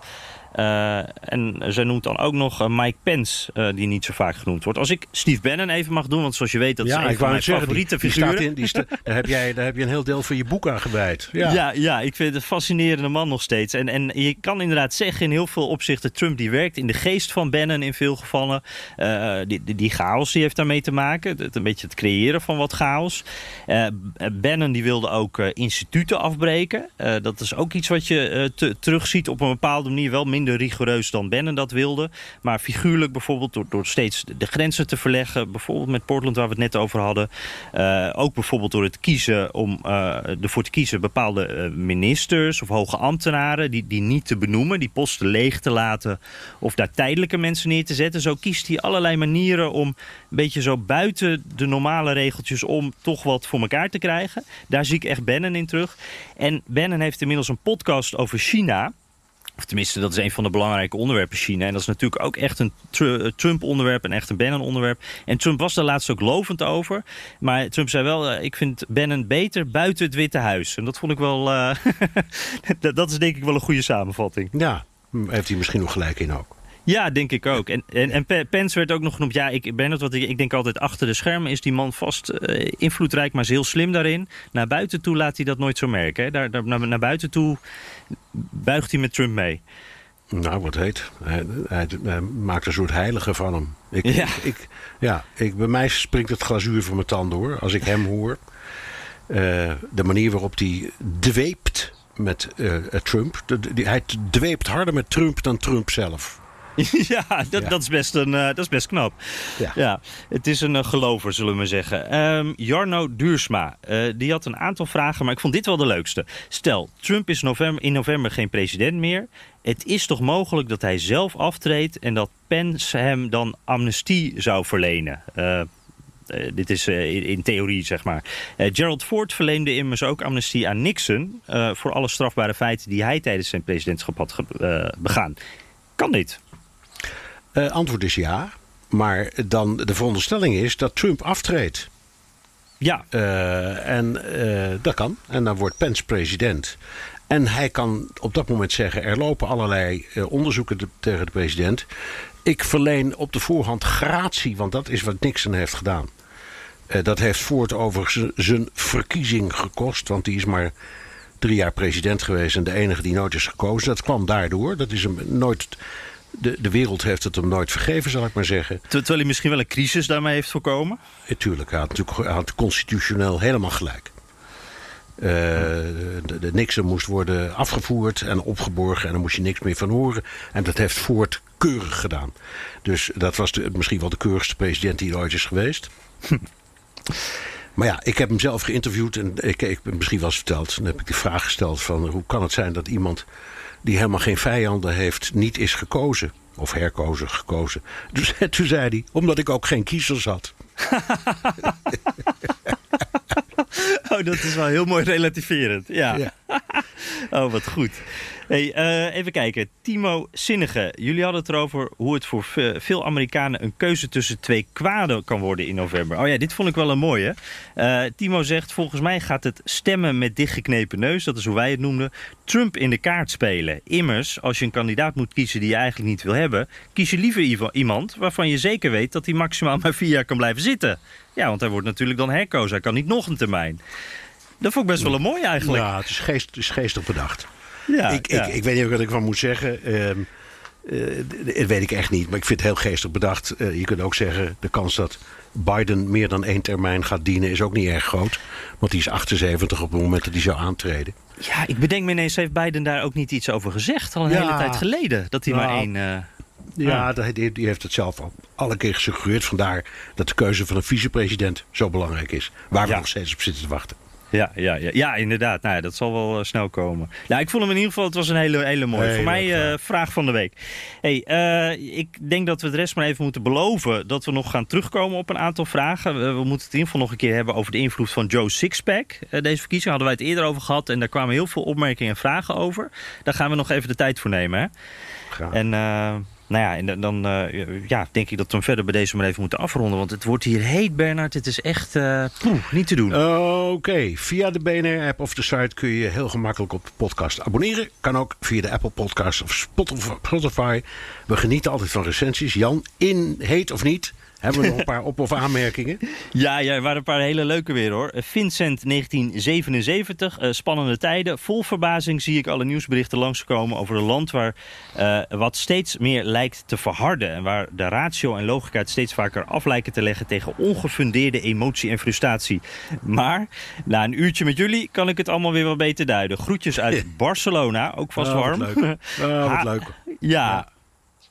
Eh, en zij noemt dan ook nog eh, Mike Pence, eh, die niet zo vaak genoemd wordt. Als ik Steve Bannon even mag doen, want zoals je weet, dat is een van mijn zeggen, favoriete die, figuren. in, die daar, heb jij, daar heb je een heel deel van je boek aan gewijd. Ja. Ja. Ja, ik vind het een fascinerende man nog steeds. En, en je kan inderdaad zeggen in heel veel opzichten... Trump die werkt in de geest van Bannon in veel gevallen. Die, die, die chaos die heeft daarmee te maken. Het, een beetje het creëren van wat chaos. Bannon die wilde ook instituten afbreken. Dat is ook iets wat je te- terugziet op een bepaalde manier. Wel minder rigoureus dan Bannon dat wilde. Maar figuurlijk bijvoorbeeld door, door steeds de grenzen te verleggen. Bijvoorbeeld met Portland waar we het net over hadden. Eh, ook bijvoorbeeld door het kiezen om eh, ervoor te kiezen bepaalde eh, ministers of hoge ambtenaren die, die niet te benoemen, die posten leeg te laten of daar tijdelijke mensen neer te zetten. Zo kiest hij allerlei manieren om een beetje zo buiten de normale regeltjes om toch wat voor elkaar te krijgen. Daar zie ik echt Bannon in terug. En Bannon heeft inmiddels een podcast over China. Of tenminste, dat is een van de belangrijke onderwerpen China. En dat is natuurlijk ook echt een eh, Trump-onderwerp en echt een Bannon-onderwerp. En Trump was daar laatst ook lovend over. Maar Trump zei wel, eh, ik vind Bannon beter buiten het Witte Huis. En dat vond ik wel... eh, dat- is denk ik wel een goede samenvatting. Ja, heeft hij misschien nog gelijk in ook. Ja, denk ik ook. En, en, en Pe- Pence werd ook nog genoemd. Ja, ik ben het wat ik, ik denk altijd achter de schermen is die man vast invloedrijk, maar is heel slim daarin. Naar buiten toe laat hij dat nooit zo merken. Hè. Daar, daar, naar, naar buiten toe buigt hij met Trump mee. Nou, wat heet. Hij, hij, hij maakt een soort heilige van hem. Ik, Ja. ik, ik- ja, ik, bij mij springt het glazuur van mijn tanden hoor. Als ik hem hoor. Eh, de manier waarop hij dweept met eh, eh, Trump. De- de- die- hij dweept harder met Trump dan Trump zelf. ja, dat, Ja. Dat, is best een, eh, dat is best knap. Ja. het is een eh, gelover, zullen we zeggen. Ehm, Jarno Duursma, eh, die had een aantal vragen, maar ik vond dit wel de leukste. Stel, Trump is november, in november geen president meer. Het is toch mogelijk dat hij zelf aftreedt en dat Pence hem dan amnestie zou verlenen? Dit is in, in theorie, zeg maar. Gerald Ford verleende immers ook amnestie aan Nixon... voor alle strafbare feiten die hij tijdens zijn presidentschap had begaan. Kan dit? Eh, antwoord is ja. Maar dan de veronderstelling is dat Trump aftreedt. Ja, Eh, en eh, dat kan. En dan wordt Pence president. En hij kan op dat moment zeggen: er lopen allerlei onderzoeken te- tegen de president. Ik verleen op de voorhand gratie, want dat is wat Nixon heeft gedaan. Dat heeft Ford overigens zijn verkiezing gekost, want die is maar drie jaar president geweest en de enige die nooit is gekozen. Dat kwam daardoor. Dat is hem nooit. De, de wereld heeft het hem nooit vergeven, zal ik maar zeggen. ter- terwijl hij misschien wel een crisis daarmee heeft voorkomen. Tuurlijk, hij had natuurlijk hij had constitutioneel helemaal gelijk. Eh, de, de Nixon moest worden afgevoerd en opgeborgen en daar moest je niks meer van horen. En dat heeft Ford keurig gedaan. Dus dat was de, misschien wel de keurigste president die er ooit is geweest. Maar ja, ik heb hem zelf geïnterviewd en ik, ik heb misschien wel eens verteld. Dan heb ik de vraag gesteld van hoe kan het zijn dat iemand die helemaal geen vijanden heeft niet is gekozen. Of herkozen, gekozen. Dus toen zei hij, omdat ik ook geen kiezers had. Oh, dat is wel heel mooi relativerend. Ja. Ja. Oh, wat goed. Hey, eh, even kijken. Timo Zinnige. Jullie hadden het erover hoe het voor ve- veel Amerikanen een keuze tussen twee kwaden kan worden in november. Oh ja, dit vond ik wel een mooie. Eh, Timo zegt, volgens mij gaat het stemmen met dichtgeknepen neus, dat is hoe wij het noemden, Trump in de kaart spelen. Immers, als je een kandidaat moet kiezen die je eigenlijk niet wil hebben, kies je liever iemand waarvan je zeker weet dat hij maximaal maar vier jaar kan blijven zitten. Ja, want hij wordt natuurlijk dan herkozen. Hij kan niet nog een termijn. Dat vond ik best wel een mooi eigenlijk. Ja, het is, geest, het is geestig bedacht. Ja, ik, ja. Ik, ik weet niet wat ik van moet zeggen. Ehm, eh, dat weet ik echt niet. Maar ik vind het heel geestig bedacht. Eh, je kunt ook zeggen, de kans dat Biden meer dan één termijn gaat dienen... is ook niet erg groot. Want die is 78 op het moment dat hij zou aantreden. Ja, ik bedenk me ineens, heeft Biden daar ook niet iets over gezegd? Al een Ja. hele tijd geleden. Dat hij maar één... eh, Ja, dat- die, die heeft het zelf al alle keer gesuggereerd. Vandaar dat de keuze van een vicepresident zo belangrijk is. Waar we Ja. nog steeds op zitten te wachten. Ja, ja, ja, ja inderdaad. Nou, ja, dat zal wel eh, snel komen. Ja, ik vond hem in ieder geval, het was een hele, hele mooie. Voor mij eh, vraag. van de week. Hey, eh, ik denk dat we de rest maar even moeten beloven dat we nog gaan terugkomen op een aantal vragen. We, we moeten het in ieder geval nog een keer hebben over de invloed van Joe Sixpack. Deze verkiezing hadden wij het eerder over gehad en daar kwamen heel veel opmerkingen en vragen over. Daar gaan we nog even de tijd voor nemen. Hè? Graag. En nou ja, en dan- eh, ja, denk ik dat we hem verder bij deze maar even moeten afronden. Want het wordt hier heet, Bernard. Het is echt eh, poeh, niet te doen. Oké, via de BNR-app of de site kun je heel gemakkelijk op de podcast abonneren. Kan ook via de Apple Podcast of Spotify. We genieten altijd van recensies. Jan, in heet of niet, hebben we nog een paar op- of aanmerkingen. Ja, ja, er waren een paar hele leuke weer hoor. Vincent 1977, eh, spannende tijden. Vol verbazing zie ik alle nieuwsberichten langskomen over een land waar eh, wat steeds meer lijkt te verharden. En waar de ratio en logica het steeds vaker af lijken te leggen tegen ongefundeerde emotie en frustratie. Maar na een uurtje met jullie kan ik het allemaal weer wat beter duiden. Groetjes uit Barcelona, ook vast Oh, warm. wat leuk. Oh, wat leuk. Ja.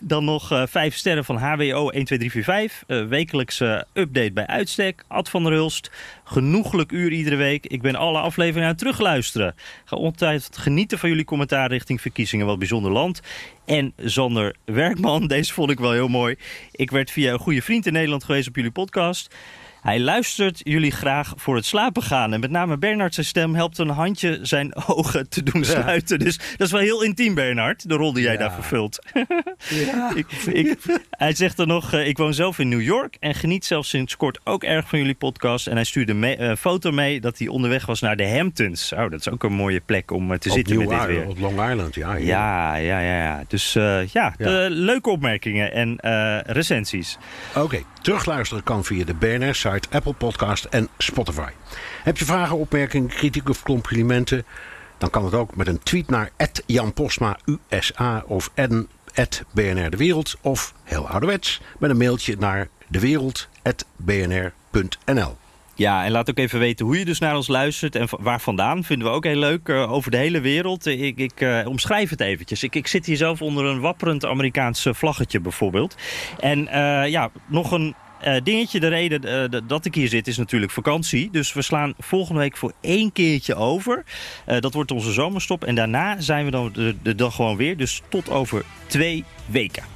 Dan nog eh, vijf sterren van HWO 12345. Eh wekelijkse update bij uitstek. Ad van der Hulst. Genoeglijk uur iedere week. Ik ben alle afleveringen aan het terugluisteren. Ga genieten van jullie commentaar richting verkiezingen. Wat bijzonder land. En Sander Werkman, deze vond ik wel heel mooi. Ik werd via een goede vriend in Nederland geweest op jullie podcast. Hij luistert jullie graag voor het slapen gaan. En met name Bernard zijn stem helpt een handje zijn ogen te doen sluiten. Dus dat is wel heel intiem, Bernard, de rol die jij Ja. daar vervult. ik, ik, hij zegt er nog, eh, ik woon zelf in New York en geniet zelfs sinds kort ook erg van jullie podcast. En hij stuurde me- eh, een foto mee dat hij onderweg was naar de Hamptons. Oh, dat is ook een mooie plek om eh, te zitten op met New dit weer. Op Long Island, ja. Ja, ja, ja, ja. Dus ja, de leuke opmerkingen en recensies. Oké, terugluisteren kan via de BNR-site, Apple Podcast en Spotify. Heb je vragen, opmerkingen, kritiek of complimenten? Dan kan het ook met een tweet naar Jan USA of BNR De Wereld. Of heel ouderwets met een mailtje naar dewereld.bnr.nl. Ja, en laat ook even weten hoe je dus naar ons luistert en waar vandaan. Vinden we ook heel leuk. eh, over de hele wereld. Eh, Ik, ik eh, omschrijf het eventjes. Ik, ik zit hier zelf onder een wapperend Amerikaans vlaggetje bijvoorbeeld. En ja, nog een dingetje. De reden dat ik hier zit is natuurlijk vakantie. Dus we slaan volgende week voor één keertje over. Dat wordt onze zomerstop. En daarna zijn we dan de dag gewoon weer. Dus tot over twee weken.